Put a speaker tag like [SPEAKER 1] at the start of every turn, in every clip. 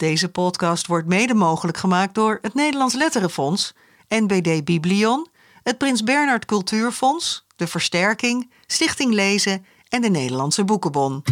[SPEAKER 1] Deze podcast wordt mede mogelijk gemaakt door het Nederlands Letterenfonds, NBD Biblion, het Prins Bernhard Cultuurfonds, de Versterking, Stichting Lezen en de Nederlandse Boekenbon.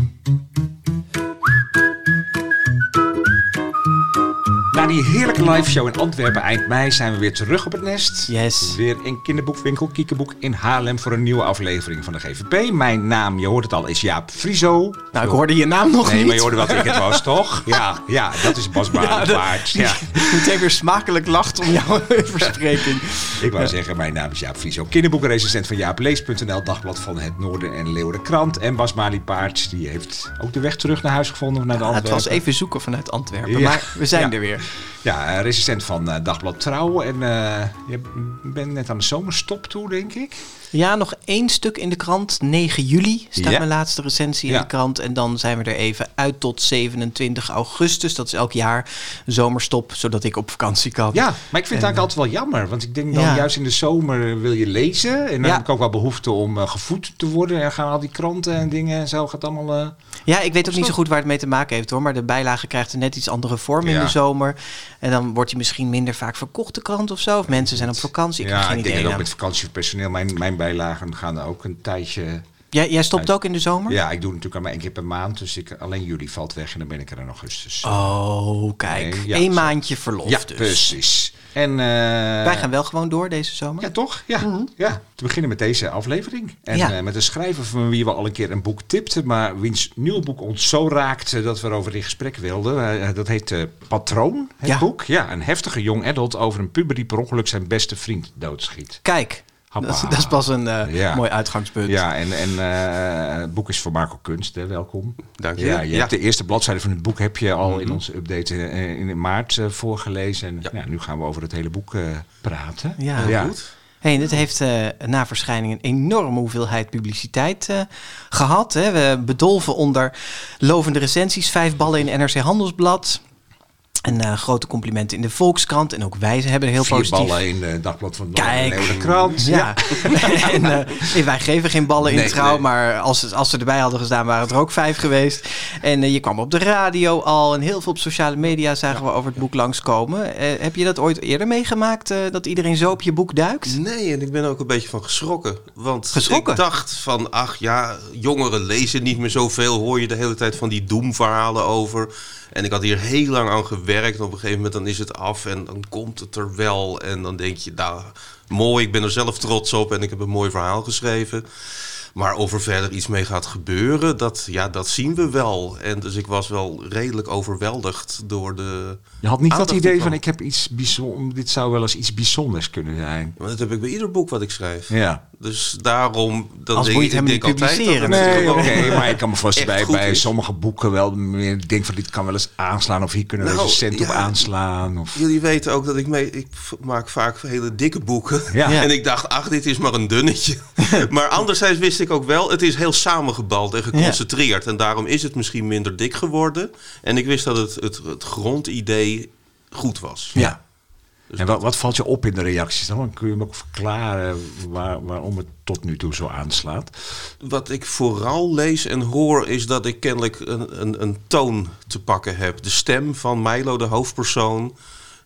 [SPEAKER 2] Die heerlijke live show in Antwerpen eind mei zijn we weer terug op het nest.
[SPEAKER 3] Yes.
[SPEAKER 2] Weer in kinderboekwinkel Kiekeboek in Haarlem voor een nieuwe aflevering van de GVP. Mijn naam, je hoort het al, is Jaap Frieso.
[SPEAKER 3] Nou, ik hoorde je naam nog
[SPEAKER 2] Nee,
[SPEAKER 3] niet.
[SPEAKER 2] maar je hoorde wat ik het was, toch? Ja, ja dat is Bas Baardenpaard. Ja,
[SPEAKER 3] Meteen weer smakelijk lacht om jouw verspreking.
[SPEAKER 2] Ik wou zeggen, mijn naam is Jaap Frieso. Kinderboekenresistent van jaaplees.nl, dagblad van het Noorden en Leeuwen Krant. En Bas Paard, die heeft ook de weg terug naar huis gevonden. Naar de
[SPEAKER 3] het
[SPEAKER 2] Antwerpen.
[SPEAKER 3] was even zoeken vanuit Antwerpen,
[SPEAKER 2] Ja.
[SPEAKER 3] maar we zijn
[SPEAKER 2] Ja.
[SPEAKER 3] er weer.
[SPEAKER 2] Ja, eh, resistent van eh, Dagblad Trouw. En eh, je bent net aan de zomerstop toe, denk ik.
[SPEAKER 3] Ja, nog één stuk in de krant. 9 juli staat
[SPEAKER 2] Ja.
[SPEAKER 3] mijn laatste recensie in
[SPEAKER 2] Ja.
[SPEAKER 3] de krant. En dan zijn we er even uit tot 27 augustus. Dat is elk jaar zomerstop, zodat ik op vakantie kan.
[SPEAKER 2] Ja, maar ik vind het eigenlijk altijd wel jammer. Want ik denk dan
[SPEAKER 3] Ja.
[SPEAKER 2] juist in de zomer wil je lezen. En dan heb ik ook wel behoefte om eh, gevoed te worden. En gaan al die kranten en dingen en zo gaat allemaal... eh,
[SPEAKER 3] Ja, ik weet ook niet zo goed waar het mee te maken heeft hoor. Maar de bijlage krijgt een net iets andere vorm in de zomer. En dan wordt hij misschien minder vaak verkocht, de krant of zo. Of mensen zijn op vakantie. Ik heb
[SPEAKER 2] ja, ik denk dat ook met vakantiepersoneel. Mijn, mijn bijlagen gaan ook een tijdje...
[SPEAKER 3] Jij, jij stopt ook in de zomer?
[SPEAKER 2] Ja, ik doe natuurlijk maar één keer per maand. Dus ik, alleen juli valt weg en dan ben ik er in augustus.
[SPEAKER 3] Oh, kijk.
[SPEAKER 2] Nee, ja,
[SPEAKER 3] Eén
[SPEAKER 2] zo.
[SPEAKER 3] maandje verlof
[SPEAKER 2] ja,
[SPEAKER 3] dus.
[SPEAKER 2] precies. En, eh,
[SPEAKER 3] Wij gaan wel gewoon door deze zomer.
[SPEAKER 2] Ja, toch? Ja. ja. Te beginnen met deze aflevering. En
[SPEAKER 3] Mhm. Ja.
[SPEAKER 2] eh, met een schrijver van wie we al een keer een boek tipten, maar wiens nieuw boek ons zo raakte dat we erover in gesprek wilden. Eh, dat heet Patroon, het
[SPEAKER 3] Ja.
[SPEAKER 2] boek. Ja, een heftige jong adult over een puber die per ongeluk zijn beste vriend doodschiet.
[SPEAKER 3] Kijk. Dat, is- dat is pas een eh,
[SPEAKER 2] Ja.
[SPEAKER 3] mooi uitgangspunt.
[SPEAKER 2] Ja, en, en eh, het boek is voor Marco Kunst, hè. welkom.
[SPEAKER 4] Dank je.
[SPEAKER 2] Ja, je
[SPEAKER 4] Ja.
[SPEAKER 2] hebt de eerste bladzijde van het boek heb je al in
[SPEAKER 4] Mhm.
[SPEAKER 2] onze update eh, in maart voorgelezen. En
[SPEAKER 4] Ja.
[SPEAKER 2] ja, nu gaan we over het hele boek eh, praten.
[SPEAKER 3] Ja.
[SPEAKER 4] Heel
[SPEAKER 2] Ja.
[SPEAKER 4] goed.
[SPEAKER 3] Hey, dit heeft eh, na verschijning een enorme hoeveelheid publiciteit eh, gehad. Hè. We bedolven onder lovende recensies, vijf ballen in NRC Handelsblad. En eh, grote complimenten in de Volkskrant. En ook wij hebben er heel
[SPEAKER 2] Vier
[SPEAKER 3] positief...
[SPEAKER 2] ballen in het dagblad van de
[SPEAKER 3] Kijk.
[SPEAKER 2] Krant.
[SPEAKER 3] Ja. en, eh, nee, wij geven geen ballen in trouw,
[SPEAKER 2] nee.
[SPEAKER 3] maar als, ze- als ze erbij hadden gestaan, waren het er ook vijf geweest. En eh, je kwam op de radio al en heel veel op sociale media zagen we over het boek langskomen. Eh, heb je dat ooit eerder meegemaakt, eh, dat iedereen zo op je boek duikt?
[SPEAKER 4] Nee, en ik ben ook een beetje van geschrokken. Want
[SPEAKER 3] Geschrokken?
[SPEAKER 4] ik dacht van, ach ja, jongeren lezen niet meer zoveel. Hoor je de hele tijd van die doemverhalen over. En ik had hier heel lang aan gewerkt. En op een gegeven moment dan is het af en dan komt het er wel. En dan denk je, nou, mooi, ik ben er zelf trots op. En ik heb een mooi verhaal geschreven. Maar of er verder iets mee gaat gebeuren, dat, ja, dat zien we wel. En dus ik was wel redelijk overweldigd door de...
[SPEAKER 2] Je had niet dat idee van ik heb iets bijzonders, dit zou wel eens iets bijzonders kunnen zijn.
[SPEAKER 4] Maar dat heb ik bij ieder boek wat ik schrijf.
[SPEAKER 2] Ja.
[SPEAKER 4] Dus daarom... Dan
[SPEAKER 3] Als
[SPEAKER 4] denk
[SPEAKER 3] moet je niet publiceren
[SPEAKER 4] het
[SPEAKER 2] Nee, oké, maar ik kan me voorstellen bij, bij sommige boeken wel meer ik denk van dit kan wel eens aanslaan of hier kunnen we
[SPEAKER 4] Nou,
[SPEAKER 2] recensent op
[SPEAKER 4] ja.
[SPEAKER 2] aanslaan. Of...
[SPEAKER 4] Jullie weten ook dat ik mee... Ik maak vaak hele dikke boeken.
[SPEAKER 2] Ja.
[SPEAKER 3] Ja.
[SPEAKER 4] En ik dacht, ach, dit is maar een dunnetje. maar anderzijds wist ik ook wel, het is heel samengebald en geconcentreerd. En daarom is het misschien minder dik geworden. En ik wist dat het, het, het grondidee goed was.
[SPEAKER 2] Ja. En wat, wat valt je op in de reacties dan? Kun je me ook verklaren waar, waarom het tot nu toe zo aanslaat?
[SPEAKER 4] Wat ik vooral lees en hoor is dat ik kennelijk een, een, een toon te pakken heb. De stem van Milo, de hoofdpersoon,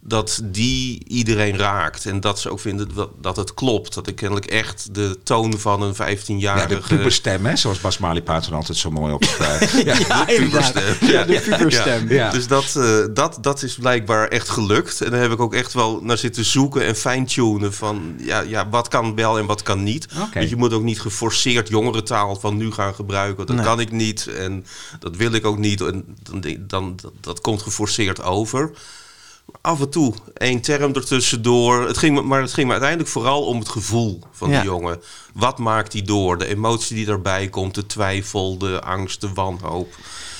[SPEAKER 4] dat die iedereen raakt. En dat ze ook vinden dat, het klopt. Dat ik kennelijk echt de toon van een 15-jarige...
[SPEAKER 2] Ja, de puberstem, hè, zoals Bas Malipaat er altijd zo mooi opschrijft. ja.
[SPEAKER 3] Ja, inderdaad. Ja, de puberstem.
[SPEAKER 2] Ja.
[SPEAKER 4] Dus dat, eh, dat, dat is blijkbaar echt gelukt. En daar heb ik ook echt wel naar zitten zoeken en fine-tunen van ja, ja, wat kan wel en wat kan niet. Want je moet ook niet geforceerd jongerentaal van nu gaan gebruiken. Dat
[SPEAKER 3] Nee.
[SPEAKER 4] kan ik niet en dat wil ik ook niet. En dan, dan, dat, dat komt geforceerd over. Af en toe één term ertussendoor. Het ging, maar het ging me uiteindelijk vooral om het gevoel van
[SPEAKER 3] Ja.
[SPEAKER 4] die jongen. Wat maakt die door? De emotie die daarbij komt, de twijfel, de angst, de wanhoop.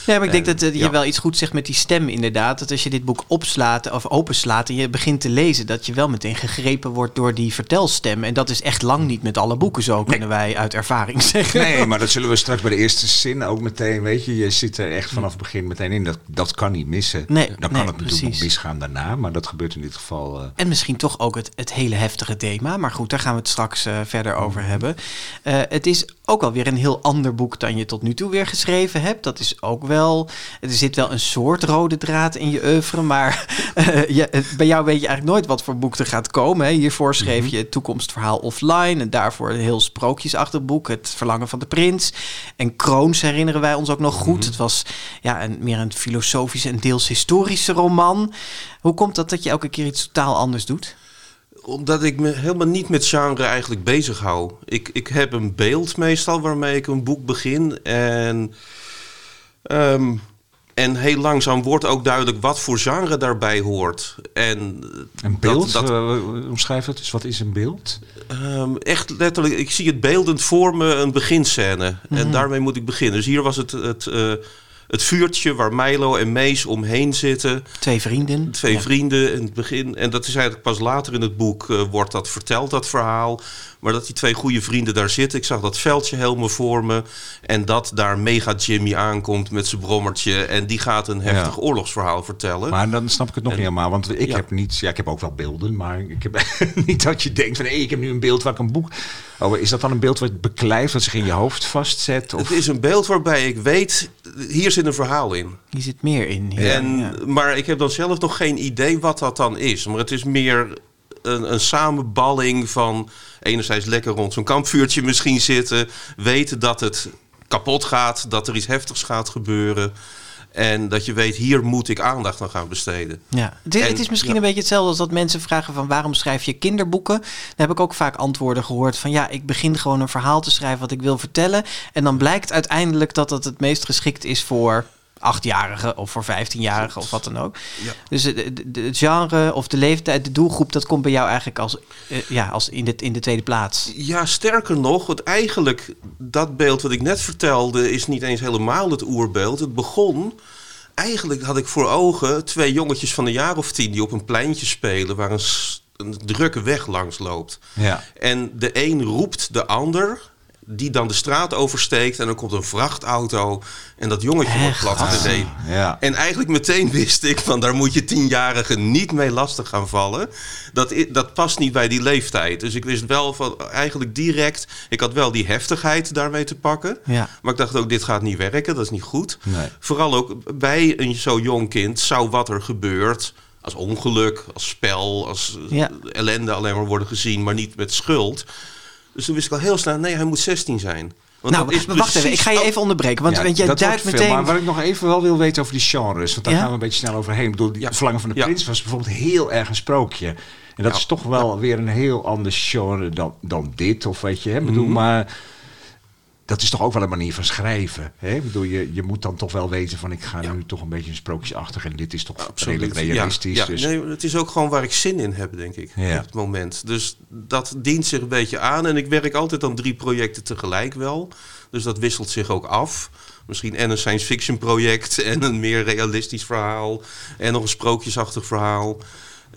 [SPEAKER 3] Ja, maar ik denk
[SPEAKER 4] En,
[SPEAKER 3] dat eh, je
[SPEAKER 4] ja.
[SPEAKER 3] wel iets goed zegt met die stem inderdaad. Dat als je dit boek opslaat of openslaat en je begint te lezen... dat je wel meteen gegrepen wordt door die vertelstem. En dat is echt lang niet met alle boeken zo, kunnen wij uit ervaring zeggen.
[SPEAKER 2] Nee, maar dat zullen we straks bij de eerste zin ook meteen, weet je, je zit er echt vanaf het begin meteen in. Dat, dat kan niet missen.
[SPEAKER 3] Nee,
[SPEAKER 2] Dan
[SPEAKER 3] nee,
[SPEAKER 2] kan het natuurlijk nog misgaan daarna, maar dat gebeurt in dit geval. eh,
[SPEAKER 3] En misschien toch ook het, het hele heftige thema. Maar goed, daar gaan we het straks eh, verder over hebben. Eh, het is ook alweer een heel ander boek dan je tot nu toe weer geschreven hebt. Dat is ook wel, er zit wel een soort rode draad in je oeuvre, maar eh, je, het- bij jou weet je eigenlijk nooit wat voor boek er gaat komen. Hè. Hiervoor schreef je het toekomstverhaal offline en daarvoor een heel sprookjesachtig boek, Het Verlangen van de Prins. En Kroons herinneren wij ons ook nog goed. Het was ja, een, meer een filosofische en deels historische roman. Hoe komt dat dat je elke keer iets totaal anders doet?
[SPEAKER 4] Omdat ik me helemaal niet met genre eigenlijk bezig hou. Ik, ik heb een beeld meestal waarmee ik een boek begin. En, ehm, en heel langzaam wordt ook duidelijk wat voor genre daarbij hoort. En
[SPEAKER 2] Een
[SPEAKER 4] dat-
[SPEAKER 2] beeld,
[SPEAKER 4] dat,
[SPEAKER 2] eh, omschrijf het. Dus wat is een beeld?
[SPEAKER 4] Ehm, echt letterlijk, ik zie het beeldend voor me een beginscène. En daarmee moet ik beginnen. Dus hier was het, het, eh, het vuurtje waar Milo en Mees omheen zitten.
[SPEAKER 3] Twee vrienden.
[SPEAKER 4] Twee
[SPEAKER 3] Ja.
[SPEAKER 4] vrienden in het begin. En dat is eigenlijk pas later in het boek eh, wordt dat verteld, dat verhaal. Maar dat die twee goede vrienden daar zitten. Ik zag dat veldje helemaal voor me. En dat daar mega Jimmy aankomt met zijn brommertje. En die gaat een heftig
[SPEAKER 2] Ja.
[SPEAKER 4] oorlogsverhaal vertellen.
[SPEAKER 2] Maar dan snap ik het nog
[SPEAKER 4] En-
[SPEAKER 2] niet helemaal. Want ik
[SPEAKER 4] Ja.
[SPEAKER 2] heb niet... Ja, ik heb ook wel beelden. Maar ik heb niet dat je denkt van... Hé, ik heb nu een beeld waar ik een boek... Oh, is dat dan een beeld wat beklijft, wat zich in je hoofd vastzet? Of...
[SPEAKER 4] Het is een beeld waarbij ik weet, hier zit een verhaal in.
[SPEAKER 3] Hier zit meer in. Ja,
[SPEAKER 4] En,
[SPEAKER 3] ja.
[SPEAKER 4] Maar ik heb dan zelf nog geen idee wat dat dan is. Maar het is meer een, een samenballing van enerzijds lekker rond zo'n kampvuurtje misschien zitten. Weten dat het kapot gaat, dat er iets heftigs gaat gebeuren. En dat je weet, hier moet ik aandacht aan gaan besteden.
[SPEAKER 3] Ja. Het, is-
[SPEAKER 4] En-
[SPEAKER 3] het is misschien
[SPEAKER 4] ja.
[SPEAKER 3] een beetje hetzelfde als dat mensen vragen van waarom schrijf je kinderboeken? Dan heb ik ook vaak antwoorden gehoord van ja, ik begin gewoon een verhaal te schrijven wat ik wil vertellen. En dan blijkt uiteindelijk dat dat het meest geschikt is voor achtjarigen of voor vijftienjarigen of wat dan ook.
[SPEAKER 4] Ja.
[SPEAKER 3] Dus het, genre of de leeftijd, de doelgroep, dat komt bij jou eigenlijk als, eh, ja, als in, de, in de tweede plaats.
[SPEAKER 4] Ja, sterker nog, want eigenlijk dat beeld wat ik net vertelde is niet eens helemaal het oerbeeld. Het begon, eigenlijk had ik voor ogen twee jongetjes van een jaar of tien die op een pleintje spelen waar een drukke weg langs loopt.
[SPEAKER 2] Ja.
[SPEAKER 4] En de een roept de ander, die dan de straat oversteekt en dan komt een vrachtauto en dat jongetje wordt
[SPEAKER 3] Echt?
[SPEAKER 4] plat gereden.
[SPEAKER 2] Ja.
[SPEAKER 4] En eigenlijk meteen wist ik van daar moet je tienjarigen niet mee lastig gaan vallen. Dat, dat past niet bij die leeftijd. Dus ik wist wel van eigenlijk direct, ik had wel die heftigheid daarmee te pakken.
[SPEAKER 3] Ja.
[SPEAKER 4] Maar ik dacht ook, dit gaat niet werken, dat is niet goed.
[SPEAKER 2] Nee.
[SPEAKER 4] Vooral ook bij een zo jong kind zou wat er gebeurt, als ongeluk, als spel, als
[SPEAKER 3] Ja.
[SPEAKER 4] ellende alleen maar worden gezien, maar niet met schuld. Dus toen wist ik al heel snel, nee, hij moet 16 zijn. Want
[SPEAKER 3] nou,
[SPEAKER 4] is
[SPEAKER 3] wacht even, ik ga je even onderbreken, want,
[SPEAKER 2] Ja,
[SPEAKER 3] want jij
[SPEAKER 2] veel.
[SPEAKER 3] meteen...
[SPEAKER 2] Maar wat ik nog even wel wil weten over die genres, want daar
[SPEAKER 3] Ja?
[SPEAKER 2] gaan we een beetje snel overheen. Ik bedoel,
[SPEAKER 4] Ja.
[SPEAKER 2] Verlangen van de
[SPEAKER 4] Ja.
[SPEAKER 2] Prins was bijvoorbeeld heel erg een sprookje. En dat is toch wel weer een heel ander genre dan, dan dit, of weet je. Hè? Ik bedoel,
[SPEAKER 4] Mhm.
[SPEAKER 2] maar dat is toch ook wel een manier van schrijven. Hè? Ik bedoel, je, je moet dan toch wel weten van ik ga nu toch een beetje een sprookjesachtig en dit is toch redelijk realistisch.
[SPEAKER 4] Ja,
[SPEAKER 2] dus,
[SPEAKER 4] nee, het is ook gewoon waar ik zin in heb, denk ik,
[SPEAKER 2] Ja.
[SPEAKER 4] op het moment. Dus dat dient zich een beetje aan. En ik werk altijd aan drie projecten tegelijk wel. Dus dat wisselt zich ook af. Misschien en een science fiction project en een meer realistisch verhaal. En nog een sprookjesachtig verhaal.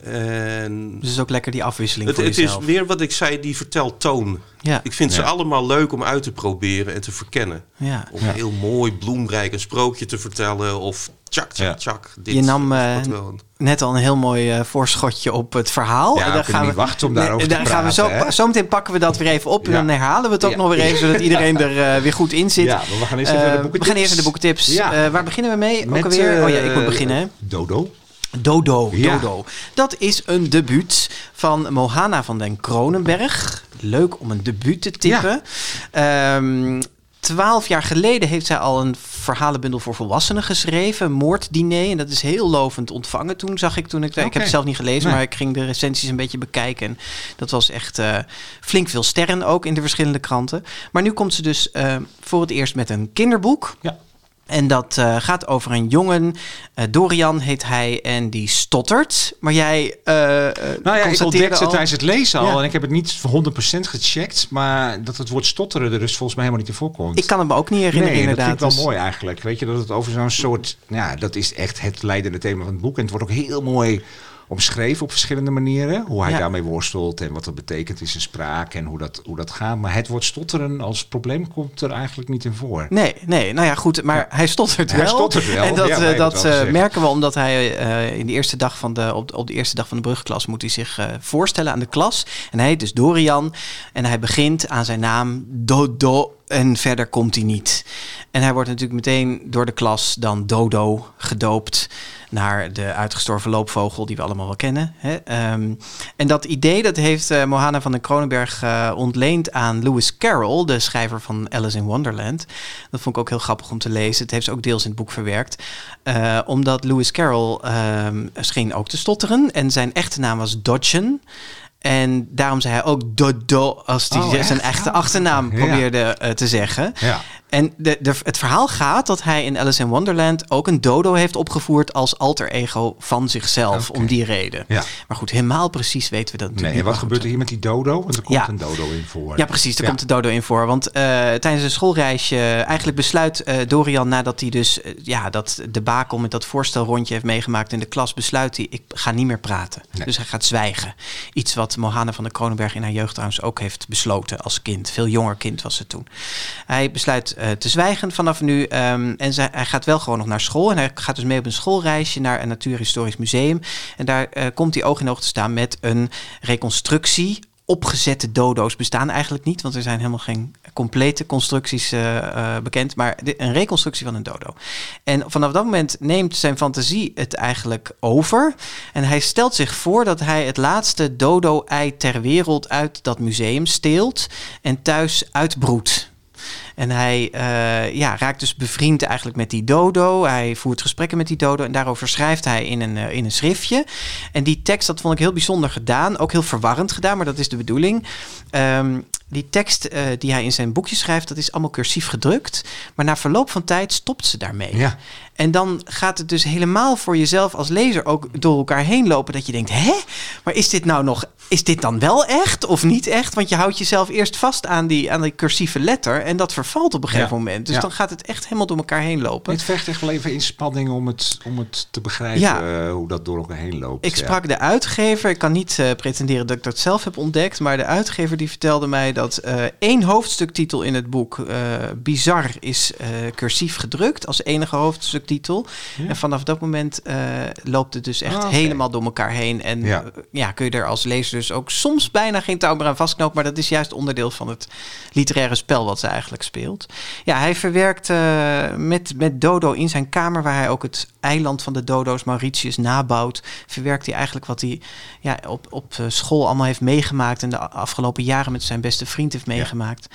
[SPEAKER 4] En
[SPEAKER 3] Dus is ook lekker die afwisseling
[SPEAKER 4] het,
[SPEAKER 3] voor
[SPEAKER 4] het is weer wat ik zei, die verteltoon.
[SPEAKER 3] Ja.
[SPEAKER 4] Ik vind ze allemaal leuk om uit te proberen en te verkennen.
[SPEAKER 3] Ja.
[SPEAKER 4] Om heel mooi, bloemrijk een sprookje te vertellen. Of tjak, tjak,
[SPEAKER 2] Ja.
[SPEAKER 4] tjak. Dit
[SPEAKER 3] Je nam, eh. Net al een heel mooi eh, voorschotje op het verhaal.
[SPEAKER 2] Ja,
[SPEAKER 3] En
[SPEAKER 2] we kunnen niet wachten om daarover te
[SPEAKER 3] daar gaan we zo,
[SPEAKER 2] praten,
[SPEAKER 3] pakken we dat weer even op en dan herhalen we het ook
[SPEAKER 2] Ja.
[SPEAKER 3] nog weer even, zodat iedereen er eh, weer goed in zit.
[SPEAKER 2] Ja, maar we gaan eerst even naar de boekentips.
[SPEAKER 3] We gaan eerst naar de boekentips.
[SPEAKER 2] Ja.
[SPEAKER 3] Eh, waar beginnen we mee?
[SPEAKER 2] Met,
[SPEAKER 3] ook alweer? oh ja, ik moet beginnen. hè?
[SPEAKER 2] Dodo.
[SPEAKER 3] Dodo,
[SPEAKER 2] Ja.
[SPEAKER 3] Dodo. Dat is een debuut van Mohana van den Kronenberg. Leuk om een debuut te tippen. Ehm, Twaalf jaar geleden heeft zij al een verhalenbundel voor volwassenen geschreven, Moorddiner. En dat is heel lovend ontvangen toen, zag ik toen ik... Ik heb het zelf niet gelezen,
[SPEAKER 2] Nee.
[SPEAKER 3] maar ik ging de recensies een beetje bekijken. En dat was echt eh, flink veel sterren ook in de verschillende kranten. Maar nu komt ze dus eh, voor het eerst met een kinderboek.
[SPEAKER 2] Ja.
[SPEAKER 3] En dat eh, gaat over een jongen. eh, Dorian heet hij en die stottert. Maar jij. eh,
[SPEAKER 2] Nou ja, ik ontdekte
[SPEAKER 3] al-
[SPEAKER 2] tijdens het lezen al.
[SPEAKER 3] Ja.
[SPEAKER 2] En ik heb het niet voor 100% gecheckt. Maar dat het woord stotteren er dus volgens mij helemaal niet in voorkomt.
[SPEAKER 3] Ik kan het me ook niet herinneren,
[SPEAKER 2] nee,
[SPEAKER 3] inderdaad.
[SPEAKER 2] dat vind ik wel
[SPEAKER 3] Dus-
[SPEAKER 2] mooi eigenlijk. Weet je, dat het over zo'n soort... Ja, dat is echt het leidende thema van het boek. En het wordt ook heel mooi omschreven op verschillende manieren. Hoe hij
[SPEAKER 3] Ja.
[SPEAKER 2] daarmee worstelt en wat dat betekent in zijn spraak en hoe dat, hoe dat gaat. Maar het woord stotteren als probleem komt er eigenlijk niet in voor.
[SPEAKER 3] Nee, nee, nou ja, goed, maar hij stottert
[SPEAKER 2] Hij
[SPEAKER 3] wel.
[SPEAKER 2] stottert wel,
[SPEAKER 3] En dat,
[SPEAKER 2] ja,
[SPEAKER 3] eh, dat
[SPEAKER 2] wel
[SPEAKER 3] eh, merken we omdat hij eh, in de eerste dag van de, op, op de eerste dag van de brugklas moet hij zich voorstellen aan de klas. En hij heet dus Dorian. En hij begint aan zijn naam Dodo. En verder komt hij niet. En hij wordt natuurlijk meteen door de klas dan Dodo gedoopt naar de uitgestorven loopvogel die we allemaal wel kennen. Hè? Ehm, en dat idee dat heeft uh, Mohana van den Kronenberg uh, ontleend aan Lewis Carroll, de schrijver van Alice in Wonderland. Dat vond ik ook heel grappig om te lezen. Het heeft ze ook deels in het boek verwerkt. Uh, omdat Lewis Carroll um, scheen ook te stotteren en zijn echte naam was Dodgen. En daarom zei hij ook Dodo als hij oh, zijn echte achternaam probeerde uh, te zeggen.
[SPEAKER 2] Ja.
[SPEAKER 3] En de, de, het verhaal gaat dat hij in Alice in Wonderland ook een dodo heeft opgevoerd als alter ego van zichzelf om die reden.
[SPEAKER 2] Ja.
[SPEAKER 3] Maar goed, helemaal precies weten we dat
[SPEAKER 2] Nee,
[SPEAKER 3] natuurlijk
[SPEAKER 2] en wat
[SPEAKER 3] niet.
[SPEAKER 2] gebeurt er hier met die dodo? Want er komt
[SPEAKER 3] Ja.
[SPEAKER 2] een dodo in voor.
[SPEAKER 3] Ja, precies.
[SPEAKER 2] Ja.
[SPEAKER 3] komt de dodo in voor. Want eh, tijdens een schoolreisje, eigenlijk besluit eh, Dorian nadat hij dus eh, ja, dat debakel met dat voorstelrondje heeft meegemaakt in de klas, besluit hij, ik ga niet meer praten.
[SPEAKER 2] Nee.
[SPEAKER 3] Dus hij gaat zwijgen. Iets wat Mohana van der Kronenberg in haar jeugd trouwens ook heeft besloten als kind. Veel jonger kind was ze toen. Hij besluit eh, te zwijgen vanaf nu. ehm, en hij gaat wel gewoon nog naar school. En hij gaat dus mee op een schoolreisje naar een natuurhistorisch museum. En daar eh, komt hij oog in oog te staan met een reconstructie. Opgezette dodo's bestaan eigenlijk niet, want er zijn helemaal geen complete constructies eh, bekend, maar een reconstructie van een dodo. En vanaf dat moment neemt zijn fantasie het eigenlijk over. En hij stelt zich voor dat hij het laatste dodo-ei ter wereld uit dat museum steelt en thuis uitbroedt. En hij eh, ja, raakt dus bevriend eigenlijk met die dodo. Hij voert gesprekken met die dodo. En daarover schrijft hij in een, eh, in een schriftje. En die tekst, dat vond ik heel bijzonder gedaan. Ook heel verwarrend gedaan, maar dat is de bedoeling. Ehm, die tekst eh, die hij in zijn boekje schrijft, dat is allemaal cursief gedrukt. Maar na verloop van tijd stopt ze daarmee.
[SPEAKER 2] Ja.
[SPEAKER 3] En dan gaat het dus helemaal voor jezelf als lezer ook door elkaar heen lopen. Dat je denkt, hè? Maar is dit nou nog, is dit dan wel echt of niet echt? Want je houdt jezelf eerst vast aan die, aan die cursieve letter. En dat vervalt op een gegeven
[SPEAKER 2] Ja.
[SPEAKER 3] moment. Dus
[SPEAKER 2] Ja.
[SPEAKER 3] dan gaat het echt helemaal door elkaar heen lopen.
[SPEAKER 2] Het vergt echt wel even inspanning om het, om het te begrijpen
[SPEAKER 3] Ja.
[SPEAKER 2] eh, hoe dat door elkaar heen loopt.
[SPEAKER 3] Ik sprak de uitgever. Ik kan niet eh, pretenderen dat ik dat zelf heb ontdekt. Maar de uitgever die vertelde mij dat eh, één hoofdstuktitel in het boek, eh, Bizar, is eh, cursief gedrukt als enige hoofdstuktitel.
[SPEAKER 2] Ja.
[SPEAKER 3] En vanaf dat moment loopt het dus echt
[SPEAKER 2] Ah,
[SPEAKER 3] helemaal door elkaar heen. En
[SPEAKER 2] Ja.
[SPEAKER 3] ja. kun je er als lezer dus ook soms bijna geen touw meer aan vastknopen. Maar dat is juist onderdeel van het literaire spel wat ze eigenlijk speelt. Ja, hij verwerkt met, met Dodo in zijn kamer, waar hij ook het eiland van de Dodo's, Mauritius, nabouwt. Verwerkt hij eigenlijk wat hij ja, op, op school allemaal heeft meegemaakt. En de afgelopen jaren met zijn beste vriend heeft meegemaakt.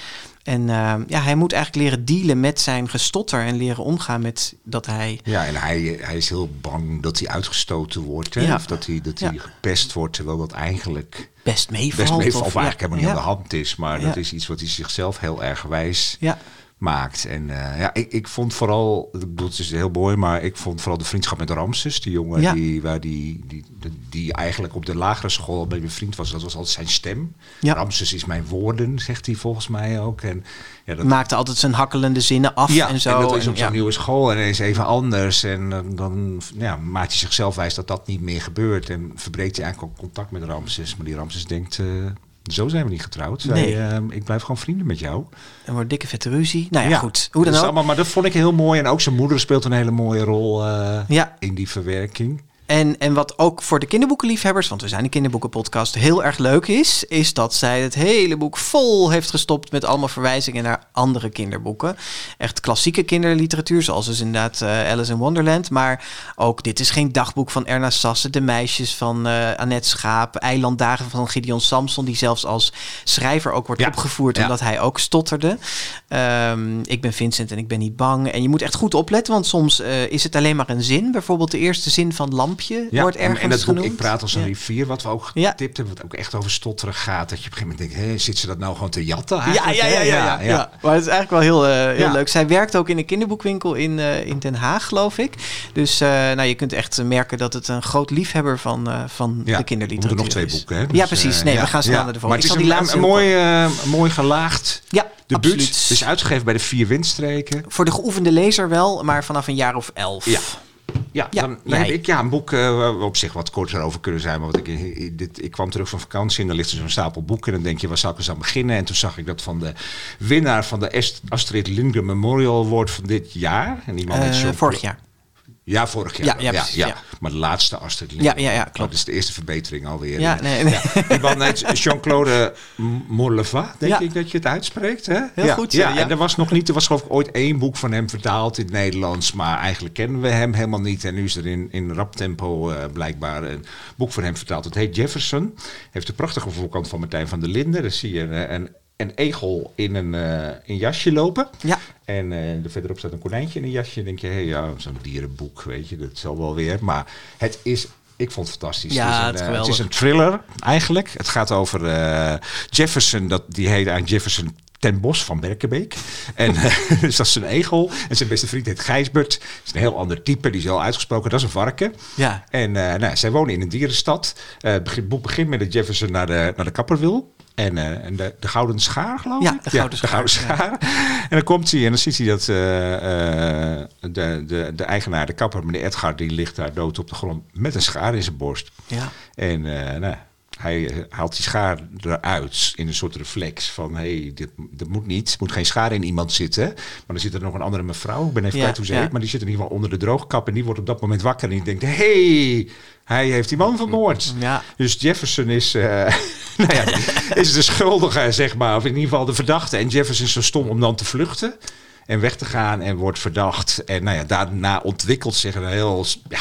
[SPEAKER 3] En eh, ja, hij moet eigenlijk leren dealen met zijn gestotter en leren omgaan met dat hij.
[SPEAKER 2] Ja, en hij, hij is heel bang dat hij uitgestoten wordt. Hè?
[SPEAKER 3] Ja.
[SPEAKER 2] Of dat hij, dat hij gepest wordt, terwijl dat eigenlijk
[SPEAKER 3] Best meevalt.
[SPEAKER 2] best meevalt.
[SPEAKER 3] of-
[SPEAKER 2] Of eigenlijk helemaal niet aan de hand is. Maar dat is iets wat hij zichzelf heel erg wijs
[SPEAKER 3] Ja,
[SPEAKER 2] maakt. En eh, ja, ik, ik vond vooral, ik bedoel, het is heel mooi, maar ik vond vooral de vriendschap met Ramses, die jongen
[SPEAKER 3] Ja.
[SPEAKER 2] die, waar die, die, die, eigenlijk op de lagere school bij mijn vriend was. Dat was altijd zijn stem.
[SPEAKER 3] Ja.
[SPEAKER 2] Ramses is mijn woorden, zegt hij volgens mij ook. En ja, dat,
[SPEAKER 3] maakte altijd zijn hakkelende zinnen af
[SPEAKER 2] ja,
[SPEAKER 3] en zo.
[SPEAKER 2] en dat is op zo'n nieuwe school en ineens even anders. En eh, dan ja, maakt hij zichzelf wijs dat dat niet meer gebeurt. En verbreekt hij eigenlijk ook contact met Ramses. Maar die Ramses denkt, eh, zo zijn we niet getrouwd. Zij,
[SPEAKER 3] Nee.
[SPEAKER 2] eh, ik blijf gewoon vrienden met jou.
[SPEAKER 3] Er wordt dikke vette ruzie. Nou ja, goed. Hoe dan
[SPEAKER 2] Dus
[SPEAKER 3] ook.
[SPEAKER 2] allemaal, maar dat vond ik heel mooi. En ook zijn moeder speelt een hele mooie rol eh,
[SPEAKER 3] Ja.
[SPEAKER 2] in die verwerking.
[SPEAKER 3] En, en wat ook voor de kinderboekenliefhebbers, want we zijn een kinderboekenpodcast, heel erg leuk is, is dat zij het hele boek vol heeft gestopt met allemaal verwijzingen naar andere kinderboeken. Echt klassieke kinderliteratuur, zoals dus inderdaad eh, Alice in Wonderland. Maar ook Dit is geen dagboek van Erna Sassen, De meisjes van eh Annette Schaap, Eilanddagen van Gideon Samson, die zelfs als schrijver ook wordt
[SPEAKER 2] Ja.
[SPEAKER 3] opgevoerd
[SPEAKER 2] Ja.
[SPEAKER 3] omdat hij ook stotterde. Ehm, ik ben Vincent en ik ben niet bang. En je moet echt goed opletten, want soms eh, is het alleen maar een zin. Bijvoorbeeld de eerste zin van Lampje wordt
[SPEAKER 2] en,
[SPEAKER 3] ergens
[SPEAKER 2] en dat boek
[SPEAKER 3] genoemd.
[SPEAKER 2] Ik praat als een
[SPEAKER 3] Ja.
[SPEAKER 2] rivier, wat we ook
[SPEAKER 3] Ja.
[SPEAKER 2] getipt hebben, wat ook echt over stotteren gaat. Dat je op een gegeven moment denkt, hé, zit ze dat nou gewoon te jatten
[SPEAKER 3] Ja,
[SPEAKER 2] eigenlijk?
[SPEAKER 3] ja, ja, ja, ja, ja. Maar het is eigenlijk wel heel, eh, heel
[SPEAKER 2] Ja.
[SPEAKER 3] leuk. Zij werkt ook in een kinderboekwinkel in, eh, in Den Haag, geloof ik. Dus eh, nou, je kunt echt merken dat het een groot liefhebber van, van
[SPEAKER 2] Ja,
[SPEAKER 3] de
[SPEAKER 2] we
[SPEAKER 3] kinderliteratuur
[SPEAKER 2] moeten nog twee
[SPEAKER 3] is.
[SPEAKER 2] boeken. Hè?
[SPEAKER 3] ja,
[SPEAKER 2] Dus,
[SPEAKER 3] precies.
[SPEAKER 2] eh,
[SPEAKER 3] Nee,
[SPEAKER 2] ja,
[SPEAKER 3] we gaan snel
[SPEAKER 2] ja.
[SPEAKER 3] naar de
[SPEAKER 2] Maar
[SPEAKER 3] volgende.
[SPEAKER 2] het
[SPEAKER 3] Ik
[SPEAKER 2] is
[SPEAKER 3] die
[SPEAKER 2] een, een mooi, mooi gelaagd
[SPEAKER 3] Ja,
[SPEAKER 2] debuut.
[SPEAKER 3] absoluut.
[SPEAKER 2] Het is uitgegeven bij de Vier Windstreken.
[SPEAKER 3] Voor de geoefende lezer wel, maar vanaf een jaar of elf.
[SPEAKER 2] Ja. Ja,
[SPEAKER 3] Ja,
[SPEAKER 2] dan, dan heb ik ja, een boek eh, waar we op zich wat korter over kunnen zijn. Maar wat ik, ik- dit, ik kwam terug van vakantie en dan ligt er zo'n stapel boeken. En dan denk je, waar zal ik eens aan beginnen? En toen zag ik dat van de winnaar van de Est- Astrid Lindgren Memorial Award van dit jaar. En
[SPEAKER 3] Eh,
[SPEAKER 2] Jean-
[SPEAKER 3] vorig jaar.
[SPEAKER 2] Ja, vorig jaar.
[SPEAKER 3] Ja, ja, ja.
[SPEAKER 2] Maar de laatste Astrid Lindgren.
[SPEAKER 3] Ja, ja, ja, klopt.
[SPEAKER 2] Dat is de eerste verbetering alweer.
[SPEAKER 3] Ja, nee, nee.
[SPEAKER 2] Die man heet Jean-Claude Morleva, denk
[SPEAKER 3] Ja.
[SPEAKER 2] ik dat je het uitspreekt. Hè?
[SPEAKER 3] Heel
[SPEAKER 2] ja.
[SPEAKER 3] goed,
[SPEAKER 2] Ja,
[SPEAKER 3] ja, ja.
[SPEAKER 2] en er was nog niet, er was geloof ik ooit één boek van hem vertaald in het Nederlands. Maar eigenlijk kennen we hem helemaal niet. En nu is er in, in rap tempo eh, blijkbaar een boek van hem vertaald. Het heet Jefferson. Heeft een prachtige voorkant van Martijn van der Linden. Daar zie je een, een, een egel in een, eh, een jasje lopen.
[SPEAKER 3] Ja.
[SPEAKER 2] En eh, er verderop staat een konijntje in een jasje. En denk je, hé, ja, zo'n dierenboek, weet je, dat zal wel weer. Maar het is, ik vond het fantastisch.
[SPEAKER 3] Ja,
[SPEAKER 2] het, is een, eh, het is
[SPEAKER 3] geweldig.
[SPEAKER 2] een thriller eigenlijk. Het gaat over eh, Jefferson, dat, die heet aan Jefferson ten Bos van Berkenbeek. En eh, dus dat is een egel. En zijn beste vriend heet Gijsbert. Dat is een heel ander type, die is heel uitgesproken. Dat is een varken.
[SPEAKER 3] Ja.
[SPEAKER 2] En eh, nou, zij wonen in een dierenstad. Eh, het boek begint met dat Jefferson naar de, naar de kapper wil. En, eh, en de, de Gouden Schaar, geloof
[SPEAKER 3] Ja,
[SPEAKER 2] ik?
[SPEAKER 3] de Gouden Schaar,
[SPEAKER 2] Schaar. En dan komt hij en dan ziet hij dat eh, eh, de, de, de eigenaar, de kapper, meneer Edgar, die ligt daar dood op de grond met een schaar in zijn borst.
[SPEAKER 3] Ja.
[SPEAKER 2] En eh, nou, hij eh, haalt die schaar eruit in een soort reflex van... hé, hey, dit, dit moet niet, er moet geen schaar in iemand zitten. Maar dan zit er nog een andere mevrouw, ik ben even
[SPEAKER 3] Ja,
[SPEAKER 2] kwijt hoe ze
[SPEAKER 3] ja.
[SPEAKER 2] heet... maar die zit in ieder geval onder de droogkap en die wordt op dat moment wakker... en die denkt, hé, hey, hij heeft die man vermoord.
[SPEAKER 3] Ja.
[SPEAKER 2] Dus Jefferson is, eh, nou ja, is de schuldige, zeg maar. Of in ieder geval de verdachte. En Jefferson is zo stom om dan te vluchten. En weg te gaan en wordt verdacht. En nou ja, daarna ontwikkelt zich een heel ja,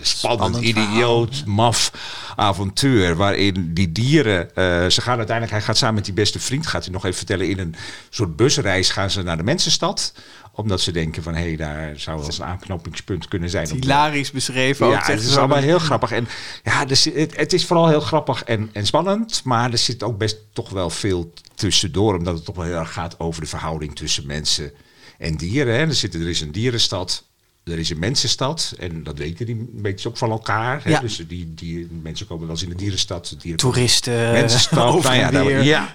[SPEAKER 2] spannend,
[SPEAKER 3] Spannend
[SPEAKER 2] idioot, maf avontuur. Waarin die dieren, eh, ze gaan uiteindelijk, hij gaat samen met die beste vriend, gaat hij nog even vertellen, in een soort busreis gaan ze naar de mensenstad. Omdat ze denken van, hé, hey, daar zou wel eens een aanknopingspunt kunnen zijn.
[SPEAKER 3] Hilarisch beschreven ook.
[SPEAKER 2] ja, het is allemaal heel grappig. En ja, het, het is vooral heel grappig en, en spannend. Maar er zit ook best toch wel veel tussendoor. Omdat het toch wel heel erg gaat over de verhouding tussen mensen en dieren. Hè. Er, zit, er is een dierenstad. Er is een mensenstad. En dat weten die een beetje ook van elkaar. Hè.
[SPEAKER 3] Ja.
[SPEAKER 2] Dus die, die mensen komen wel eens in de dierenstad. Dieren
[SPEAKER 3] Toeristen.
[SPEAKER 2] Mensenstad.
[SPEAKER 3] over
[SPEAKER 2] nou ja,
[SPEAKER 3] en
[SPEAKER 2] daar-
[SPEAKER 3] weer.
[SPEAKER 2] ja.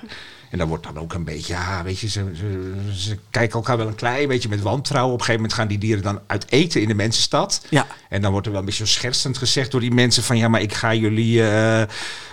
[SPEAKER 2] En dan wordt dan ook een beetje, ja, weet je, ze, ze, ze kijken elkaar wel een klein beetje met wantrouwen. Op een gegeven moment gaan die dieren dan uit eten in de mensenstad.
[SPEAKER 3] Ja.
[SPEAKER 2] En dan wordt er wel een beetje schertsend gezegd door die mensen van, ja, maar ik ga jullie eh,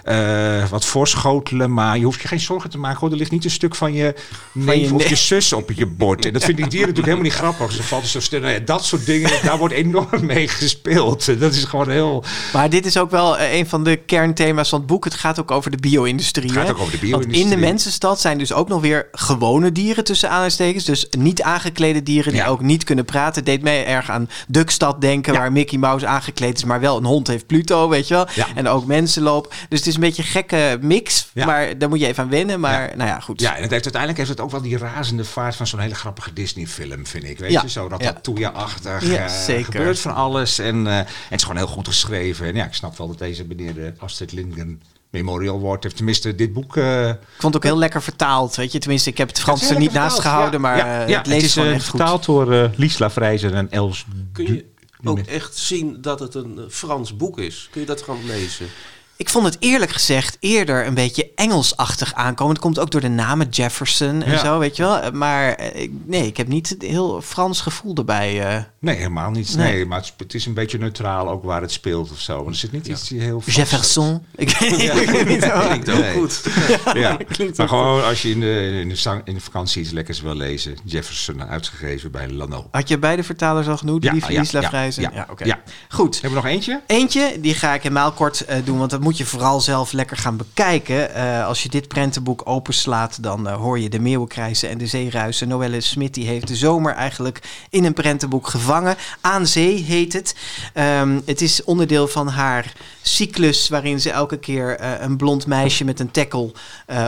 [SPEAKER 2] eh, wat voorschotelen, maar je hoeft je geen zorgen te maken. Hoor. Er ligt niet een stuk van je neef
[SPEAKER 3] je
[SPEAKER 2] of je zus op je bord. En dat vinden die dieren natuurlijk helemaal niet grappig. Ze vallen zo stil. Nou ja, dat soort dingen, daar wordt enorm mee gespeeld. Dat is gewoon heel...
[SPEAKER 3] Maar dit is ook wel eh, een van de kernthema's van het boek. Het gaat ook over de bio-industrie.
[SPEAKER 2] Het gaat
[SPEAKER 3] hè?
[SPEAKER 2] ook over de
[SPEAKER 3] Want in de
[SPEAKER 2] bio-industrie.
[SPEAKER 3] mensenstad zijn dus ook nog weer gewone dieren tussen aanhalingstekens. Dus niet aangeklede dieren die
[SPEAKER 2] Ja.
[SPEAKER 3] ook niet kunnen praten. Deed mij erg aan Duckstad denken,
[SPEAKER 2] Ja.
[SPEAKER 3] waar Mickey Mouse aangekleed is, maar wel een hond heeft Pluto, weet je wel.
[SPEAKER 2] Ja.
[SPEAKER 3] En ook mensen lopen. Dus het is een beetje een gekke mix.
[SPEAKER 2] Ja.
[SPEAKER 3] Maar daar moet je even aan wennen. Maar
[SPEAKER 2] Ja.
[SPEAKER 3] nou ja, goed.
[SPEAKER 2] Ja, en het heeft, uiteindelijk heeft het ook wel die razende vaart van zo'n hele grappige Disney-film, vind ik. Weet
[SPEAKER 3] Ja.
[SPEAKER 2] je, zo dat
[SPEAKER 3] Ja.
[SPEAKER 2] eh,
[SPEAKER 3] zeker.
[SPEAKER 2] gebeurt van alles. En, eh, en het is gewoon heel goed geschreven. En ja, ik snap wel dat deze meneer de Astrid Lindgren Memorial Award heeft. Tenminste, dit boek... eh,
[SPEAKER 3] Ik vond het ook heel lekker vertaald, weet je. Tenminste, ik heb het Frans er niet naast gehouden,
[SPEAKER 2] ja.
[SPEAKER 3] maar
[SPEAKER 2] Ja,
[SPEAKER 3] eh,
[SPEAKER 2] ja,
[SPEAKER 3] het leest
[SPEAKER 2] is
[SPEAKER 3] gewoon
[SPEAKER 2] eh,
[SPEAKER 3] echt goed.
[SPEAKER 2] vertaald door eh Liesla Vrijzer en Els...
[SPEAKER 4] Kun
[SPEAKER 2] Du-
[SPEAKER 4] je ook echt zien dat het een eh, Frans boek is? Kun je dat gewoon lezen?
[SPEAKER 3] Ik vond het eerlijk gezegd eerder een beetje Engelsachtig aankomen. Het komt ook door de namen Jefferson en
[SPEAKER 2] Ja.
[SPEAKER 3] zo, weet je wel. Maar eh, ik- nee, ik heb niet het heel Frans gevoel erbij. eh.
[SPEAKER 2] Nee, helemaal niet.
[SPEAKER 3] Nee.
[SPEAKER 2] Nee, maar het, is- een beetje neutraal ook waar het speelt of zo. Want er zit niet iets die heel... Frans-
[SPEAKER 3] Jefferson. Ik, weet niet zo.
[SPEAKER 4] Klinkt ook
[SPEAKER 2] Nee.
[SPEAKER 4] goed.
[SPEAKER 2] Ja,
[SPEAKER 3] Klinkt
[SPEAKER 2] maar gewoon als je in de, in, de, zang- in de vakantie iets lekkers wil lezen. Jefferson, uitgegeven bij Lano.
[SPEAKER 3] Had je beide vertalers al genoemd?
[SPEAKER 2] Ja,
[SPEAKER 3] Lief,
[SPEAKER 2] ja, ja, ja,
[SPEAKER 3] Ja, oké.
[SPEAKER 2] ja.
[SPEAKER 3] Goed.
[SPEAKER 2] Hebben we nog eentje?
[SPEAKER 3] Eentje, die ga ik helemaal kort eh, doen, want dat moet je vooral zelf lekker gaan bekijken. Eh, als je dit prentenboek openslaat, dan eh, hoor je de meeuwenkrijzen en de zeeruisen. Noelle Smit die heeft de zomer eigenlijk in een prentenboek gevangen. Aan zee heet het. Ehm, het is onderdeel van haar cyclus, waarin ze elke keer eh, een blond meisje met een tackle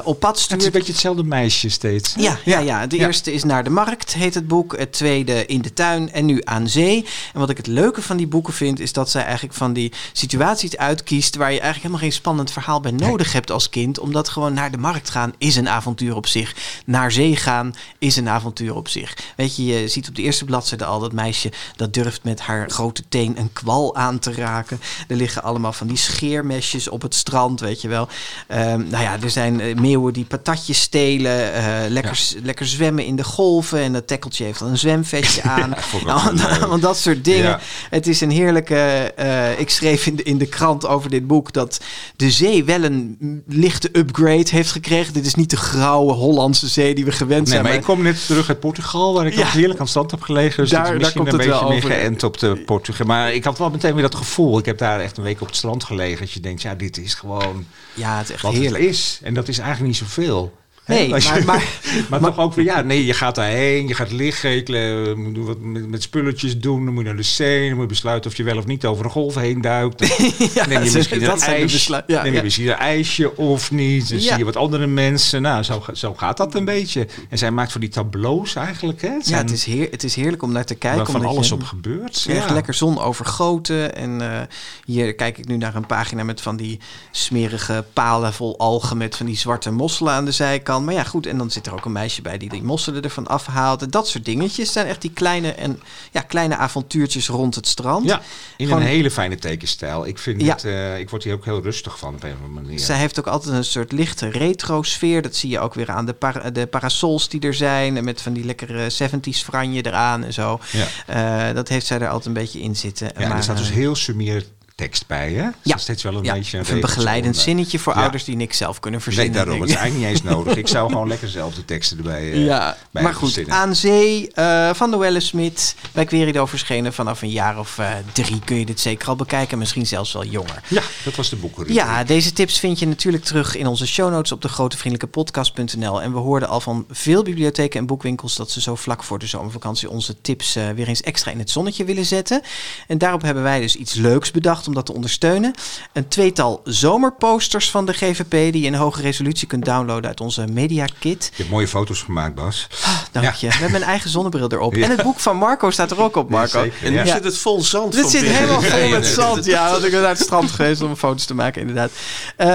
[SPEAKER 3] op pad
[SPEAKER 2] Het is
[SPEAKER 3] stuurt.
[SPEAKER 2] een beetje hetzelfde meisje steeds.
[SPEAKER 3] Ja, ja, ja. de
[SPEAKER 2] Ja.
[SPEAKER 3] eerste is Naar de Markt, heet het boek. Het tweede In de Tuin en nu Aan Zee. En wat ik het leuke van die boeken vind, is dat zij eigenlijk van die situaties uitkiest waar je eigenlijk helemaal geen spannend verhaal bij nodig hebt als kind. Omdat gewoon naar de markt gaan is een avontuur op zich. Naar zee gaan is een avontuur op zich. Weet je, je ziet op de eerste bladzijde al dat meisje dat durft met haar grote teen een kwal aan te raken. Er liggen allemaal van die scheermesjes op het strand, weet je wel. Ehm, nou ja, er zijn eh, meeuwen die patatjes stelen, eh, lekker, lekker zwemmen in de golven. En dat tekkeltje heeft dan een zwemvestje aan.
[SPEAKER 2] ook
[SPEAKER 3] Nou,
[SPEAKER 2] wel leuk.
[SPEAKER 3] want dat soort dingen.
[SPEAKER 2] Ja.
[SPEAKER 3] Het is een heerlijke. eh, ik schreef in de, in de krant over dit boek dat dat de zee wel een lichte upgrade heeft gekregen. Dit is niet de grauwe Hollandse zee die we gewend
[SPEAKER 2] Nee,
[SPEAKER 3] zijn.
[SPEAKER 2] maar
[SPEAKER 3] maar-
[SPEAKER 2] ik kom net terug uit Portugal, waar ik
[SPEAKER 3] Ja.
[SPEAKER 2] ook heerlijk aan het strand heb gelegen. Dus
[SPEAKER 3] Daar- daar
[SPEAKER 2] misschien
[SPEAKER 3] komt
[SPEAKER 2] een
[SPEAKER 3] het
[SPEAKER 2] beetje meer geënt op de Portugal. Maar ik had wel meteen weer dat gevoel. Ik heb daar echt een week op het strand gelegen. Dat je denkt, ja, dit is gewoon
[SPEAKER 3] ja, het is echt
[SPEAKER 2] wat
[SPEAKER 3] heerlijk.
[SPEAKER 2] het is. En dat is eigenlijk niet zoveel.
[SPEAKER 3] Nee,
[SPEAKER 2] je-
[SPEAKER 3] maar, maar,
[SPEAKER 2] maar, toch ook weer, ja, nee, je gaat daarheen, je gaat liggen, je moet wat met, met spulletjes doen, dan moet je naar de zee, dan moet je besluiten of je wel of niet over een golf heen duikt.
[SPEAKER 3] Ja,
[SPEAKER 2] neem je misschien
[SPEAKER 3] dat
[SPEAKER 2] een
[SPEAKER 3] zijn de
[SPEAKER 2] ijs,
[SPEAKER 3] beslu- ja,
[SPEAKER 2] neem je
[SPEAKER 3] ja.
[SPEAKER 2] misschien een ijsje of niet, dan
[SPEAKER 3] Ja.
[SPEAKER 2] zie je wat andere mensen. Nou, zo, zo gaat dat een beetje. En zij maakt van die tableaus eigenlijk, hè? Het
[SPEAKER 3] Ja, het is, heer, het is heerlijk om naar te
[SPEAKER 2] waar
[SPEAKER 3] kijken.
[SPEAKER 2] van
[SPEAKER 3] omdat
[SPEAKER 2] alles
[SPEAKER 3] je-
[SPEAKER 2] op gebeurt.
[SPEAKER 3] Echt lekker zon overgoten. En eh, hier kijk ik nu naar een pagina met van die smerige palen vol algen met van die zwarte mosselen aan de zijkant. Maar ja, goed. En dan zit er ook een meisje bij die die mosselen ervan afhaalt. En dat soort dingetjes zijn echt die kleine, en, ja, kleine avontuurtjes rond het strand.
[SPEAKER 2] Ja, in
[SPEAKER 3] Gewoon-
[SPEAKER 2] een hele fijne tekenstijl. Ik vind
[SPEAKER 3] Ja.
[SPEAKER 2] het, eh, ik word hier ook heel rustig van op een of andere manier.
[SPEAKER 3] Zij heeft ook altijd een soort lichte retro-sfeer. Dat zie je ook weer aan de, para- de parasols die er zijn. En met van die lekkere 70s franje eraan en zo.
[SPEAKER 2] Ja.
[SPEAKER 3] Eh, dat heeft zij er altijd een beetje in zitten.
[SPEAKER 2] Ja,
[SPEAKER 3] maar,
[SPEAKER 2] er staat dus
[SPEAKER 3] eh,
[SPEAKER 2] heel sumier tekst bij, hè?
[SPEAKER 3] Ja.
[SPEAKER 2] steeds wel een
[SPEAKER 3] ja,
[SPEAKER 2] beetje
[SPEAKER 3] een begeleidend
[SPEAKER 2] onder.
[SPEAKER 3] zinnetje voor
[SPEAKER 2] Ja.
[SPEAKER 3] ouders die niks zelf kunnen
[SPEAKER 2] Nee,
[SPEAKER 3] verzinnen.
[SPEAKER 2] daarom.
[SPEAKER 3] denk
[SPEAKER 2] Het is eigenlijk niet eens nodig. Ik zou gewoon lekker zelf de teksten erbij eh,
[SPEAKER 3] Ja,
[SPEAKER 2] bij
[SPEAKER 3] maar goed.
[SPEAKER 2] verzinnen.
[SPEAKER 3] Aan Zee eh, van Noelle Smit bij Querido verschenen. Vanaf een jaar of eh, drie kun je dit zeker al bekijken. Misschien zelfs wel jonger.
[SPEAKER 2] Ja, dat was de boekenrubriek.
[SPEAKER 3] Ja, deze tips vind je natuurlijk terug in onze show notes op de grotevriendelijkepodcast.nl. En we hoorden al van veel bibliotheken en boekwinkels dat ze zo vlak voor de zomervakantie onze tips eh, weer eens extra in het zonnetje willen zetten. En daarop hebben wij dus iets leuks bedacht om dat te ondersteunen. Een tweetal zomerposters van de GVP die je in hoge resolutie kunt downloaden uit onze Media Kit.
[SPEAKER 2] Je hebt mooie foto's gemaakt, Bas.
[SPEAKER 3] Dank
[SPEAKER 2] Ja.
[SPEAKER 3] je. Met mijn eigen zonnebril erop.
[SPEAKER 2] Ja.
[SPEAKER 3] En het boek van Marco staat er ook op, Marco.
[SPEAKER 2] Ja.
[SPEAKER 4] En nu
[SPEAKER 2] Ja.
[SPEAKER 4] zit het vol zand.
[SPEAKER 3] Dit zit
[SPEAKER 4] binnen.
[SPEAKER 3] helemaal vol met zand. Ja, want ik ben naar het strand geweest om foto's te maken, inderdaad. Eh,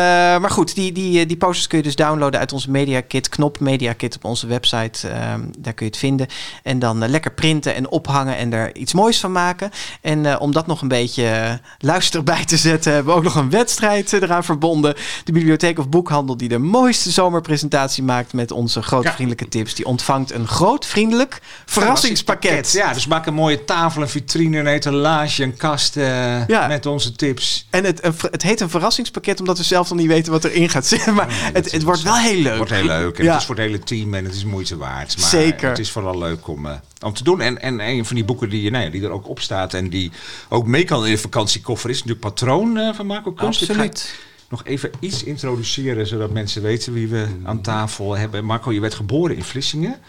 [SPEAKER 3] maar goed, die, die, die posters kun je dus downloaden uit onze Media Kit. Knop Media Kit op onze website. Ehm, daar kun je het vinden. En dan eh, lekker printen en ophangen en er iets moois van maken. En eh, om dat nog een beetje eh, luister bij te zetten, hebben we ook nog een wedstrijd eh, eraan verbonden. De bibliotheek of boekhandel die de mooiste zomerpresentatie maakt met onze groot
[SPEAKER 2] Ja.
[SPEAKER 3] vriendelijke tips. Die ontvangt een groot vriendelijk verrassingspakket.
[SPEAKER 2] Ja, dus maak een mooie tafel, een vitrine, een etalage, een kast eh,
[SPEAKER 3] Ja.
[SPEAKER 2] met onze tips.
[SPEAKER 3] En het, een het heet een verrassingspakket omdat we zelf nog niet weten wat erin gaat zitten. Maar het, het wordt wel heel leuk.
[SPEAKER 2] Het wordt heel leuk. En
[SPEAKER 3] Ja.
[SPEAKER 2] Het is voor het hele team en het is moeite waard. Maar
[SPEAKER 3] Zeker.
[SPEAKER 2] Het is vooral leuk om, eh, om te doen. En, en een van die boeken die, nou ja, die er ook op staat en die ook mee kan in de vakantiekoffer is natuurlijk Patroon eh, van Marco Kunst.
[SPEAKER 3] Absoluut.
[SPEAKER 2] nog even iets introduceren zodat mensen weten wie we aan tafel hebben. Marco, je werd geboren in Vlissingen.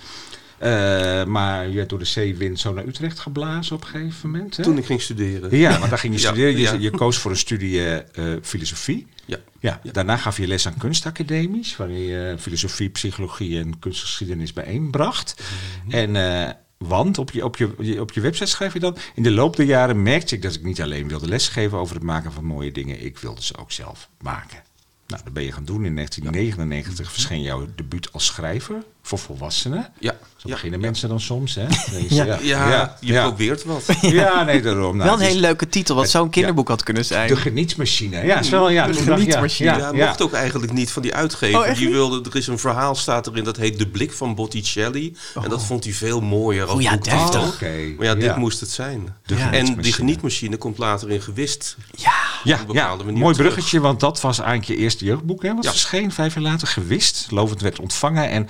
[SPEAKER 2] Eh, maar je werd door de zeewind zo naar Utrecht geblazen op een gegeven moment. Hè?
[SPEAKER 4] Toen ik ging studeren.
[SPEAKER 2] Ja, want daar ging je
[SPEAKER 4] Ja,
[SPEAKER 2] studeren. Je,
[SPEAKER 4] ja.
[SPEAKER 2] je koos voor een studie eh, filosofie.
[SPEAKER 4] Ja.
[SPEAKER 2] Ja, daarna gaf je les aan kunstacademies, waarin je filosofie, psychologie en kunstgeschiedenis bijeenbracht.
[SPEAKER 4] Mhm.
[SPEAKER 2] En want op je, op, je, op je website schrijf je dan, in de loop der jaren merkte ik dat ik niet alleen wilde lesgeven over het maken van mooie dingen, ik wilde ze ook zelf maken. Nou, dat ben je gaan doen. In 1999 verscheen jouw debuut als schrijver voor volwassenen.
[SPEAKER 4] Ja.
[SPEAKER 2] Zo
[SPEAKER 4] ja.
[SPEAKER 2] beginnen mensen dan soms, hè?
[SPEAKER 3] Ja.
[SPEAKER 4] Ja, je
[SPEAKER 2] ja.
[SPEAKER 4] probeert wat.
[SPEAKER 2] Ja, nee, daarom. Nou,
[SPEAKER 3] wel een
[SPEAKER 2] is
[SPEAKER 3] hele leuke titel, wat zo'n kinderboek had kunnen zijn.
[SPEAKER 2] De genietsmachine. Ja, is wel, ja,
[SPEAKER 3] De genietsmachine.
[SPEAKER 4] Ja, mocht ook eigenlijk niet van die uitgever.
[SPEAKER 3] Oh, echt
[SPEAKER 4] die wilde, er is een verhaal staat erin dat heet De Blik van Botticelli. En dat vond hij veel mooier. als
[SPEAKER 3] Oh ja, deftig.
[SPEAKER 2] Oh, oké.
[SPEAKER 4] Maar ja, dit
[SPEAKER 2] Ja.
[SPEAKER 4] moest het zijn.
[SPEAKER 2] De
[SPEAKER 3] Ja.
[SPEAKER 4] En die genietmachine komt later in gewist.
[SPEAKER 3] Ja,
[SPEAKER 2] Ja,
[SPEAKER 4] op een
[SPEAKER 2] ja
[SPEAKER 4] bepaalde manier
[SPEAKER 2] mooi
[SPEAKER 4] terug.
[SPEAKER 2] bruggetje, want dat was eigenlijk je eerste jeugdboek. Hè, wat verscheen vijf jaar later, gewist. Lovend werd ontvangen. En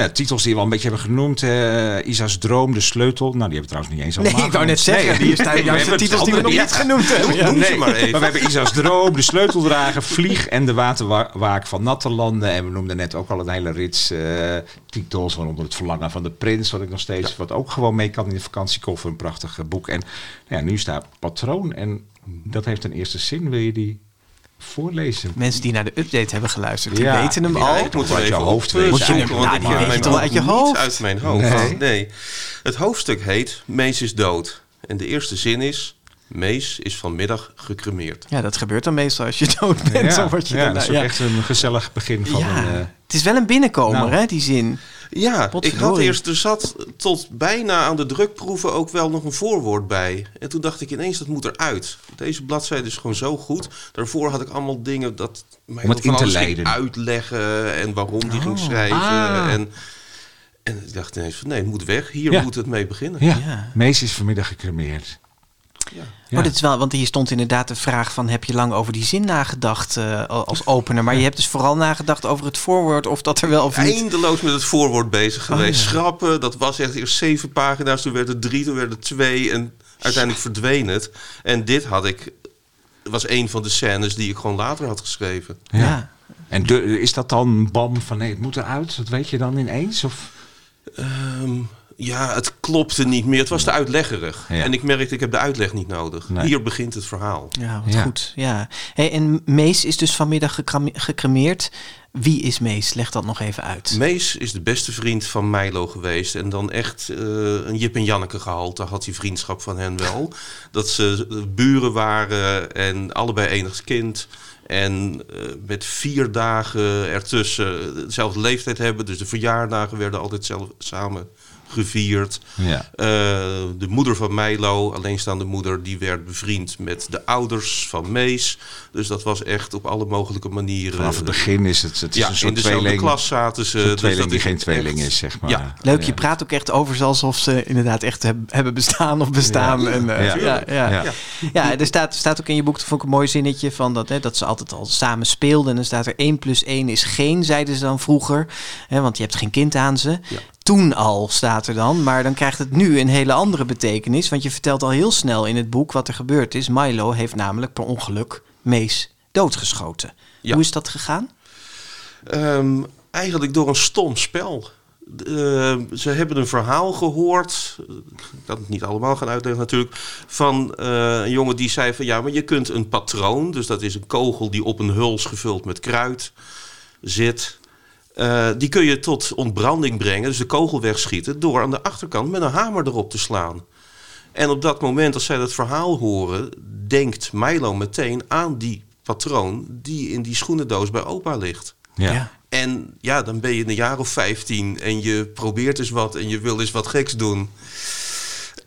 [SPEAKER 2] nou ja, titels die we al een beetje hebben genoemd. eh, Isa's Droom, De Sleutel. Nou, die hebben we trouwens niet eens al
[SPEAKER 3] nee, ik wou net zeggen, die zijn juist de titels die we nog niet genoemd hebben. Ja.
[SPEAKER 4] Ze maar even.
[SPEAKER 2] Maar we hebben Isa's Droom, De Sleuteldrager, Vlieg en De Waterwaak van Nattelanden. En we noemden net ook al een hele rits eh, titels. Waaronder Het Verlangen van de Prins, wat ik nog steeds, wat ook gewoon mee kan in de vakantiekoffer. Een prachtig boek. En nou ja, nu staat Patroon. En dat heeft een eerste zin. Wil je die voorlezen?
[SPEAKER 3] Mensen die naar de update hebben geluisterd, die
[SPEAKER 2] Ja,
[SPEAKER 3] weten hem
[SPEAKER 2] ja,
[SPEAKER 3] al.
[SPEAKER 4] ik moet
[SPEAKER 2] Uit je hoofd weten.
[SPEAKER 3] Moet je-
[SPEAKER 4] want
[SPEAKER 3] ja,
[SPEAKER 4] ik
[SPEAKER 3] die
[SPEAKER 4] heb
[SPEAKER 3] weet
[SPEAKER 4] mijn
[SPEAKER 3] het al uit je
[SPEAKER 4] niet
[SPEAKER 3] hoofd.
[SPEAKER 4] uit mijn hoofd.
[SPEAKER 2] Nee.
[SPEAKER 4] Nee. Het hoofdstuk heet Mees is dood. En de eerste zin is... Mees is vanmiddag gecremeerd.
[SPEAKER 3] Ja, dat gebeurt dan meestal als je dood bent. dan word je
[SPEAKER 2] ja, dat is ook
[SPEAKER 3] ja.
[SPEAKER 2] echt een gezellig begin van
[SPEAKER 3] Ja,
[SPEAKER 2] een... eh,
[SPEAKER 3] het is wel een binnenkomer,
[SPEAKER 2] Nou.
[SPEAKER 3] hè, die zin.
[SPEAKER 4] Ja, ik had eerst, er zat tot bijna aan de drukproeven ook wel nog een voorwoord bij. En toen dacht ik ineens, dat moet eruit. Deze bladzijde is gewoon zo goed. Daarvoor had ik allemaal dingen dat mij
[SPEAKER 2] Om het in te leiden.
[SPEAKER 4] uitleggen en waarom die ging
[SPEAKER 3] Oh.
[SPEAKER 4] schrijven.
[SPEAKER 2] Ah.
[SPEAKER 4] En, en ik dacht ineens van nee, het moet weg. Hier
[SPEAKER 2] Ja.
[SPEAKER 4] moet het mee beginnen.
[SPEAKER 2] ja,
[SPEAKER 3] Ja.
[SPEAKER 2] Mees is vanmiddag gecremeerd. Ja.
[SPEAKER 3] Oh, dit is wel, want hier stond inderdaad de vraag van... heb je lang over die zin nagedacht eh, als opener? Maar je hebt dus vooral nagedacht over het voorwoord... of dat er wel of niet...
[SPEAKER 4] Eindeloos met het voorwoord bezig geweest.
[SPEAKER 3] Oh, ja.
[SPEAKER 4] Schrappen, dat was echt eerst zeven pagina's. Toen werd het drie, toen werd het twee. En uiteindelijk verdween het. En dit had ik... was een van de scènes die ik gewoon later had geschreven.
[SPEAKER 3] Ja.
[SPEAKER 2] En de, is dat dan bam van nee, het moet eruit? Dat weet je dan ineens? Of?
[SPEAKER 4] Ehm, ja, het klopte niet meer. Het was te uitleggerig.
[SPEAKER 2] Ja.
[SPEAKER 4] En ik merkte, ik heb de uitleg niet nodig.
[SPEAKER 2] Nee.
[SPEAKER 4] Hier begint het verhaal.
[SPEAKER 3] Ja, wat
[SPEAKER 2] Ja.
[SPEAKER 3] goed. Ja. Hey, en Mees is dus vanmiddag gecremeerd. Wie is Mees? Leg dat nog even uit.
[SPEAKER 4] Mees is de beste vriend van Milo geweest. En dan echt eh, een Jip en Janneke gehalte had die vriendschap van hen wel. Dat ze eh, buren waren en allebei enigs kind. En eh, met vier dagen ertussen dezelfde leeftijd hebben. Dus de verjaardagen werden altijd zelf, samen gevierd.
[SPEAKER 2] Ja.
[SPEAKER 4] Eh, de moeder van Milo, alleenstaande moeder, die werd bevriend met de ouders van Mees. Dus dat was echt op alle mogelijke manieren.
[SPEAKER 2] Vanaf het begin is het, het is
[SPEAKER 4] ja,
[SPEAKER 2] een soort
[SPEAKER 4] in dezelfde
[SPEAKER 2] tweeling,
[SPEAKER 4] klas zaten ze.
[SPEAKER 2] een
[SPEAKER 4] dus
[SPEAKER 2] tweeling
[SPEAKER 4] dat
[SPEAKER 2] die
[SPEAKER 4] is
[SPEAKER 2] geen
[SPEAKER 4] echt-
[SPEAKER 2] tweeling is, zeg maar.
[SPEAKER 4] Ja.
[SPEAKER 3] Leuk, je praat ook echt over alsof ze inderdaad echt heb- hebben bestaan of bestaan.
[SPEAKER 2] Ja.
[SPEAKER 3] En, eh,
[SPEAKER 2] Ja.
[SPEAKER 3] ja. Ja, ja.
[SPEAKER 2] Ja.
[SPEAKER 3] Ja, er staat, staat ook in je boek, dat vond ik een mooi zinnetje, van dat, hè, dat ze altijd al samen speelden. En dan staat er 1 plus 1 is geen, zeiden ze dan vroeger. Hè, want je hebt geen kind aan ze. Toen al staat er dan, maar dan krijgt het nu een hele andere betekenis. Want je vertelt al heel snel in het boek wat er gebeurd is. Milo heeft namelijk per ongeluk Mees doodgeschoten.
[SPEAKER 4] Ja.
[SPEAKER 3] Hoe is dat gegaan?
[SPEAKER 4] Ehm, eigenlijk door een stom spel. Eh, ze hebben een verhaal gehoord, ik kan het niet allemaal gaan uitleggen natuurlijk, van eh, een jongen die zei van ja, maar je kunt een patroon, dus dat is een kogel die op een huls gevuld met kruid zit, eh, die kun je tot ontbranding brengen, dus de kogel wegschieten, door aan de achterkant met een hamer erop te slaan. En op dat moment, als zij dat verhaal horen, denkt Milo meteen aan die patroon die in die schoenendoos bij opa ligt.
[SPEAKER 2] Ja.
[SPEAKER 4] En ja, dan ben je een jaar of 15 en je probeert eens wat en je wil eens wat geks doen.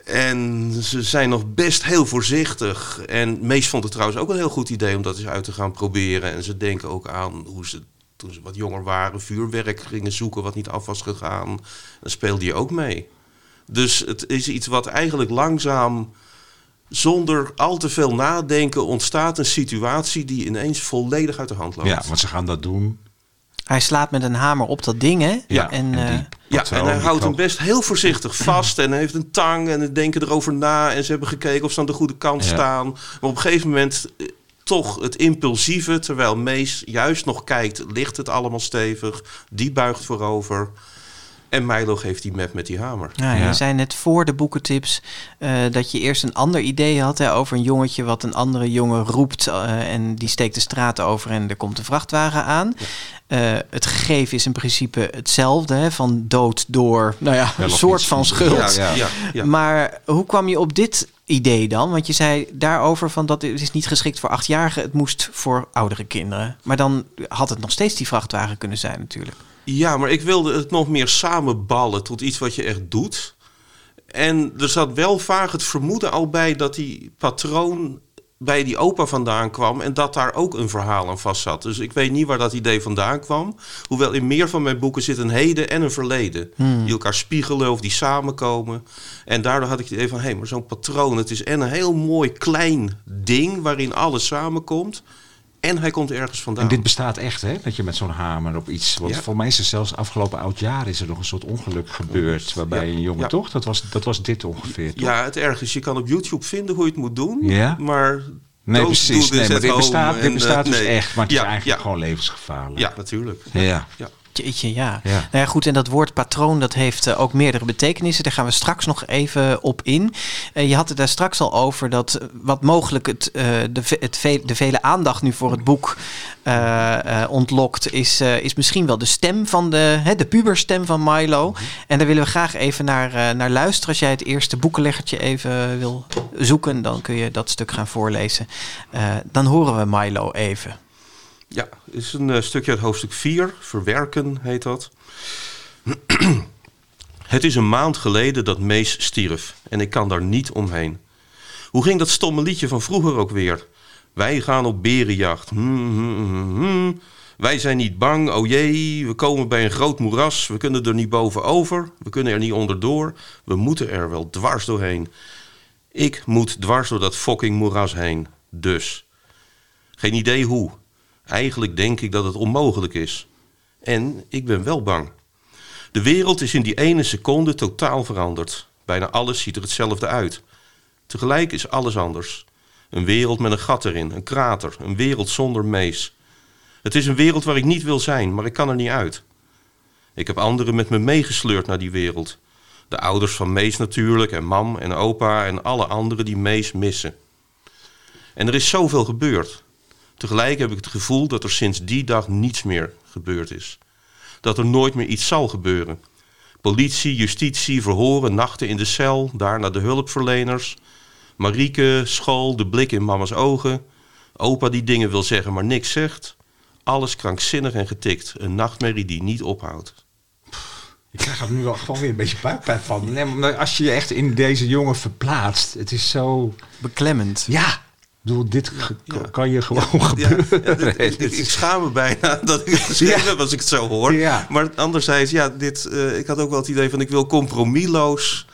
[SPEAKER 4] En ze zijn nog best heel voorzichtig. En Mees vond het trouwens ook een heel goed idee om dat eens uit te gaan proberen. En ze denken ook aan hoe ze toen ze wat jonger waren vuurwerk gingen zoeken wat niet af was gegaan. Dan speelde je ook mee. Dus het is iets wat eigenlijk langzaam, zonder al te veel nadenken, ontstaat een situatie die ineens volledig uit de hand loopt.
[SPEAKER 2] ja, want ze gaan dat doen.
[SPEAKER 3] Hij slaat met een hamer op dat ding, hè?
[SPEAKER 2] Ja,
[SPEAKER 3] en,
[SPEAKER 2] en
[SPEAKER 3] eh,
[SPEAKER 2] die-
[SPEAKER 4] Ja, en hij houdt hem best heel voorzichtig vast. En hij heeft een tang en ze denken erover na. En ze hebben gekeken of ze aan de goede kant
[SPEAKER 2] Ja.
[SPEAKER 4] staan. Maar op een gegeven moment toch het impulsieve. Terwijl Mees juist nog kijkt, ligt het allemaal stevig. Die buigt voorover. En Milo geeft die map met die hamer.
[SPEAKER 3] Ja,
[SPEAKER 2] Ja.
[SPEAKER 3] Je zei net voor de boekentips eh, dat je eerst een ander idee had hè, over een jongetje wat een andere jongen roept eh, en die steekt de straat over en er komt een vrachtwagen aan. Eh, het gegeven is in principe hetzelfde, hè, van dood door, nou ja, een soort van schuld.
[SPEAKER 2] Ja, ja.
[SPEAKER 4] ja, ja.
[SPEAKER 3] Maar hoe kwam je op dit idee dan? Want je zei daarover van dat het is niet geschikt voor achtjarigen, het moest voor oudere kinderen. Maar dan had het nog steeds die vrachtwagen kunnen zijn natuurlijk.
[SPEAKER 4] Ja, maar ik wilde het nog meer samenballen tot iets wat je echt doet. En er zat wel vaak het vermoeden al bij dat die patroon bij die opa vandaan kwam en dat daar ook een verhaal aan vast zat. Dus ik weet niet waar dat idee vandaan kwam. Hoewel in meer van mijn boeken zit een heden en een verleden. Die elkaar spiegelen of die samenkomen. En daardoor had ik het idee van, hé, hey, maar zo'n patroon, het is en een heel mooi klein ding waarin alles samenkomt. En hij komt ergens vandaan.
[SPEAKER 2] En dit bestaat echt, hè? Dat je met zo'n hamer op iets... Want
[SPEAKER 4] Ja.
[SPEAKER 2] voor mij is er zelfs afgelopen oud jaar is er nog een soort ongeluk gebeurd. Waarbij
[SPEAKER 4] Ja.
[SPEAKER 2] een jongen,
[SPEAKER 4] Ja.
[SPEAKER 2] toch? Dat was, dat was dit ongeveer, toch?
[SPEAKER 4] Ja, het erg is, je kan op YouTube vinden hoe je het moet doen.
[SPEAKER 2] Ja?
[SPEAKER 4] Maar
[SPEAKER 2] Nee, precies. Nee, maar dit bestaat, dit bestaat
[SPEAKER 4] eh,
[SPEAKER 2] dus
[SPEAKER 4] nee.
[SPEAKER 2] echt. Maar het is eigenlijk gewoon levensgevaarlijk.
[SPEAKER 4] Ja, natuurlijk.
[SPEAKER 2] Ja.
[SPEAKER 4] Ja.
[SPEAKER 3] Jeetje, ja.
[SPEAKER 2] Ja.
[SPEAKER 3] Nou ja, goed. En dat woord patroon, dat heeft eh, ook meerdere betekenissen. Daar gaan we straks nog even op in. Eh, je had het daar straks al over dat eh, wat mogelijk het, de, het ve- de vele aandacht nu voor het boek ontlokt, is, is misschien wel de stem van de, hè, de puberstem van Milo. En daar willen we graag even naar, naar luisteren. Als jij het eerste boekenleggertje even wil zoeken, dan kun je dat stuk gaan voorlezen. Dan horen we Milo even.
[SPEAKER 4] Ja, het is een eh, stukje uit hoofdstuk 4. Verwerken heet dat. Het is een maand geleden dat Mees stierf en ik kan daar niet omheen. Hoe ging dat stomme liedje van vroeger ook weer? Wij gaan op berenjacht. Hmm, hmm, hmm. Wij zijn niet bang, oh jee, we komen bij een groot moeras. We kunnen er niet bovenover, we kunnen er niet onderdoor. We moeten er wel dwars doorheen. Ik moet dwars door dat fucking moeras heen. Dus. Geen idee hoe. Eigenlijk denk ik dat het onmogelijk is. En ik ben wel bang. De wereld is in die ene seconde totaal veranderd. Bijna alles ziet er hetzelfde uit. Tegelijk is alles anders. Een wereld met een gat erin, een krater, een wereld zonder mees. Het is een wereld waar ik niet wil zijn, maar ik kan er niet uit. Ik heb anderen met me meegesleurd naar die wereld. De ouders van Mees natuurlijk, en mam en opa en alle anderen die Mees missen. En er is zoveel gebeurd. Tegelijk heb ik het gevoel dat er sinds die dag niets meer gebeurd is. Dat er nooit meer iets zal gebeuren. Politie, justitie, verhoren, nachten in de cel, daarna de hulpverleners. Marieke, school, de blik in mama's ogen. Opa die dingen wil zeggen, maar niks zegt. Alles krankzinnig en getikt. Een nachtmerrie die niet ophoudt.
[SPEAKER 2] Ik krijg er nu wel gewoon weer een beetje buikpijn van. Nee, maar als je je echt in deze jongen verplaatst. Het is zo...
[SPEAKER 3] Beklemmend.
[SPEAKER 2] Ja, bedoel, dit
[SPEAKER 4] Ja.
[SPEAKER 2] kan je gewoon
[SPEAKER 4] Ja,
[SPEAKER 2] gebeuren.
[SPEAKER 4] ja, dit-
[SPEAKER 2] Nee,
[SPEAKER 4] ik, schaam me bijna dat ik het geschreven
[SPEAKER 2] Ja.
[SPEAKER 4] heb als ik het zo hoor.
[SPEAKER 2] Ja.
[SPEAKER 4] Maar anderzijds, ja, dit, eh, ik had ook wel het idee van ik wil compromisloos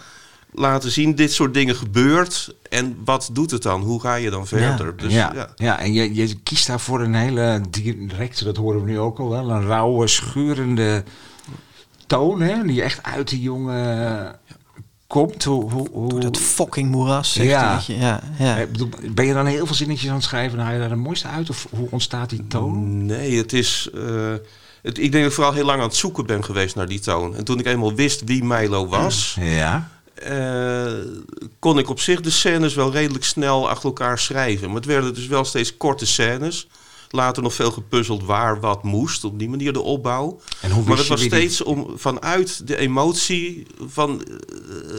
[SPEAKER 4] laten zien, dit soort dingen gebeurt. En wat doet het dan? Hoe ga je dan verder? Dus,
[SPEAKER 2] ja,
[SPEAKER 4] ja.
[SPEAKER 2] ja. en je, je kiest daarvoor een hele directe, dat horen we nu ook al wel, een rauwe, schurende toon, hè, die echt uit die jongen komt. Hoe, hoe, hoe,
[SPEAKER 3] Dat fucking moeras, zegt
[SPEAKER 2] Ja.
[SPEAKER 3] hij, je. Ja, ja.
[SPEAKER 2] Bedoel, ben je dan heel veel zinnetjes aan het schrijven en haal je daar de mooiste uit? Of hoe ontstaat die toon?
[SPEAKER 4] Nee, het is. eh, het, ik denk dat ik vooral heel lang aan het zoeken ben geweest naar die toon. En toen ik eenmaal wist wie Milo was,
[SPEAKER 2] Ja.
[SPEAKER 4] eh, kon ik op zich de scènes wel redelijk snel achter elkaar schrijven. Maar het werden dus wel steeds korte scènes. Later nog veel gepuzzeld waar wat moest. Op die manier de opbouw.
[SPEAKER 2] En hoe
[SPEAKER 4] Maar het was steeds om, vanuit de emotie van eh,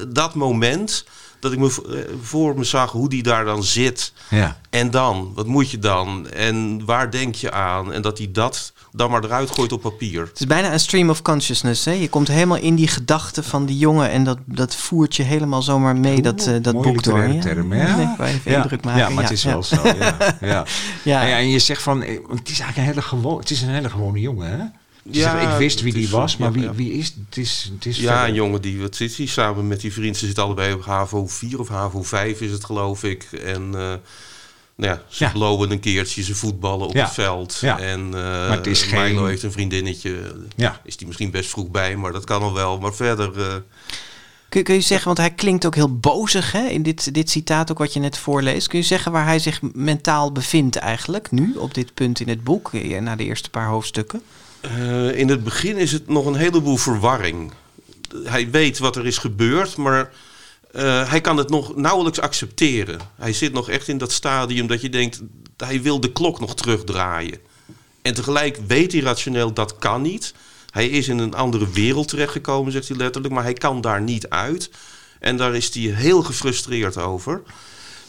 [SPEAKER 4] dat moment... dat ik me eh, voor me zag hoe die daar dan zit.
[SPEAKER 2] Ja.
[SPEAKER 4] En dan? Wat moet je dan? En waar denk je aan? En dat hij dat dan maar eruit gooit op papier.
[SPEAKER 3] Het is bijna een stream of consciousness. Hè? Je komt helemaal in die gedachten van die jongen en dat, dat voert je helemaal zomaar mee, dat, eh, dat boek door. Ja,
[SPEAKER 2] term,
[SPEAKER 3] ja.
[SPEAKER 2] ja.
[SPEAKER 3] Ik wil even
[SPEAKER 2] ja.
[SPEAKER 3] indruk maken.
[SPEAKER 2] Ja, maar het is wel zo. Ja. Ja.
[SPEAKER 3] Ja.
[SPEAKER 2] En, ja, en je zegt van, eh, want het is eigenlijk een hele gewoon, het is een hele gewone jongen, hè? Je
[SPEAKER 4] Ja,
[SPEAKER 2] zegt, ik wist wie die
[SPEAKER 4] is,
[SPEAKER 2] was, maar
[SPEAKER 4] ja,
[SPEAKER 2] wie,
[SPEAKER 4] ja.
[SPEAKER 2] wie is het? Is, het is
[SPEAKER 4] Ja,
[SPEAKER 2] verder-
[SPEAKER 4] een jongen die, wat zit hij samen met die vriend? Ze zitten allebei op HAVO 4 of HAVO 5 is het geloof ik. En eh, nou ja, ze
[SPEAKER 2] Ja.
[SPEAKER 4] blowen een keertje, ze voetballen op
[SPEAKER 2] Ja.
[SPEAKER 4] het veld.
[SPEAKER 2] Ja.
[SPEAKER 4] En eh
[SPEAKER 2] Maar het is geen-
[SPEAKER 4] Milo heeft een vriendinnetje.
[SPEAKER 2] Ja.
[SPEAKER 4] Is die misschien best vroeg bij, maar dat kan al wel. Maar verder... eh,
[SPEAKER 3] Kun, kun je zeggen, want hij klinkt ook heel bozig hè, in dit, dit citaat ook wat je net voorleest. Kun je zeggen waar hij zich mentaal bevindt eigenlijk nu op dit punt in het boek, na de eerste paar hoofdstukken?
[SPEAKER 4] Eh, in het begin is het nog een heleboel verwarring. Hij weet wat er is gebeurd, maar eh, hij kan het nog nauwelijks accepteren. Hij zit nog echt in dat stadium dat je denkt, hij wil de klok nog terugdraaien. En tegelijk weet hij rationeel dat kan niet. Hij is in een andere wereld terechtgekomen, zegt hij letterlijk, maar hij kan daar niet uit. En daar is hij heel gefrustreerd over.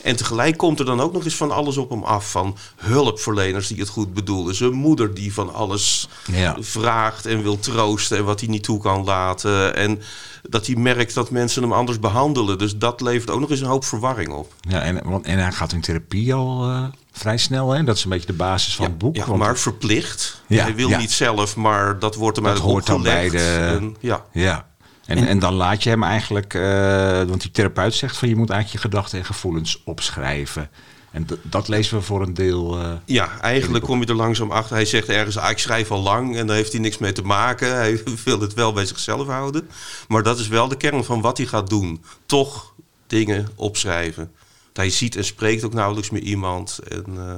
[SPEAKER 4] En tegelijk komt er dan ook nog eens van alles op hem af. Van hulpverleners die het goed bedoelen. Zijn moeder die van alles
[SPEAKER 2] Ja.
[SPEAKER 4] vraagt en wil troosten. En wat hij niet toe kan laten. En dat hij merkt dat mensen hem anders behandelen. Dus dat levert ook nog eens een hoop verwarring op.
[SPEAKER 2] Ja, en, want, en hij gaat in therapie al eh, vrij snel, hè? Dat is een beetje de basis van
[SPEAKER 4] ja,
[SPEAKER 2] het boek.
[SPEAKER 4] ja,
[SPEAKER 2] want-
[SPEAKER 4] maar verplicht.
[SPEAKER 2] Ja,
[SPEAKER 4] hij wil niet zelf, maar dat wordt hem
[SPEAKER 2] Dat
[SPEAKER 4] eigenlijk
[SPEAKER 2] hoort dan bij
[SPEAKER 4] opgelegd.
[SPEAKER 2] de-
[SPEAKER 4] En, ja.
[SPEAKER 2] Ja. En, en, dan laat je hem eigenlijk, eh, want die therapeut zegt van je moet eigenlijk je gedachten en gevoelens opschrijven. En dat lezen we voor een deel. eh,
[SPEAKER 4] Ja, eigenlijk kom je er langzaam achter. Hij zegt ergens, ah, ik schrijf al lang en daar heeft hij niks mee te maken. Hij wil het wel bij zichzelf houden. Maar dat is wel de kern van wat hij gaat doen. Toch dingen opschrijven. Hij ziet en spreekt ook nauwelijks meer iemand. En, eh,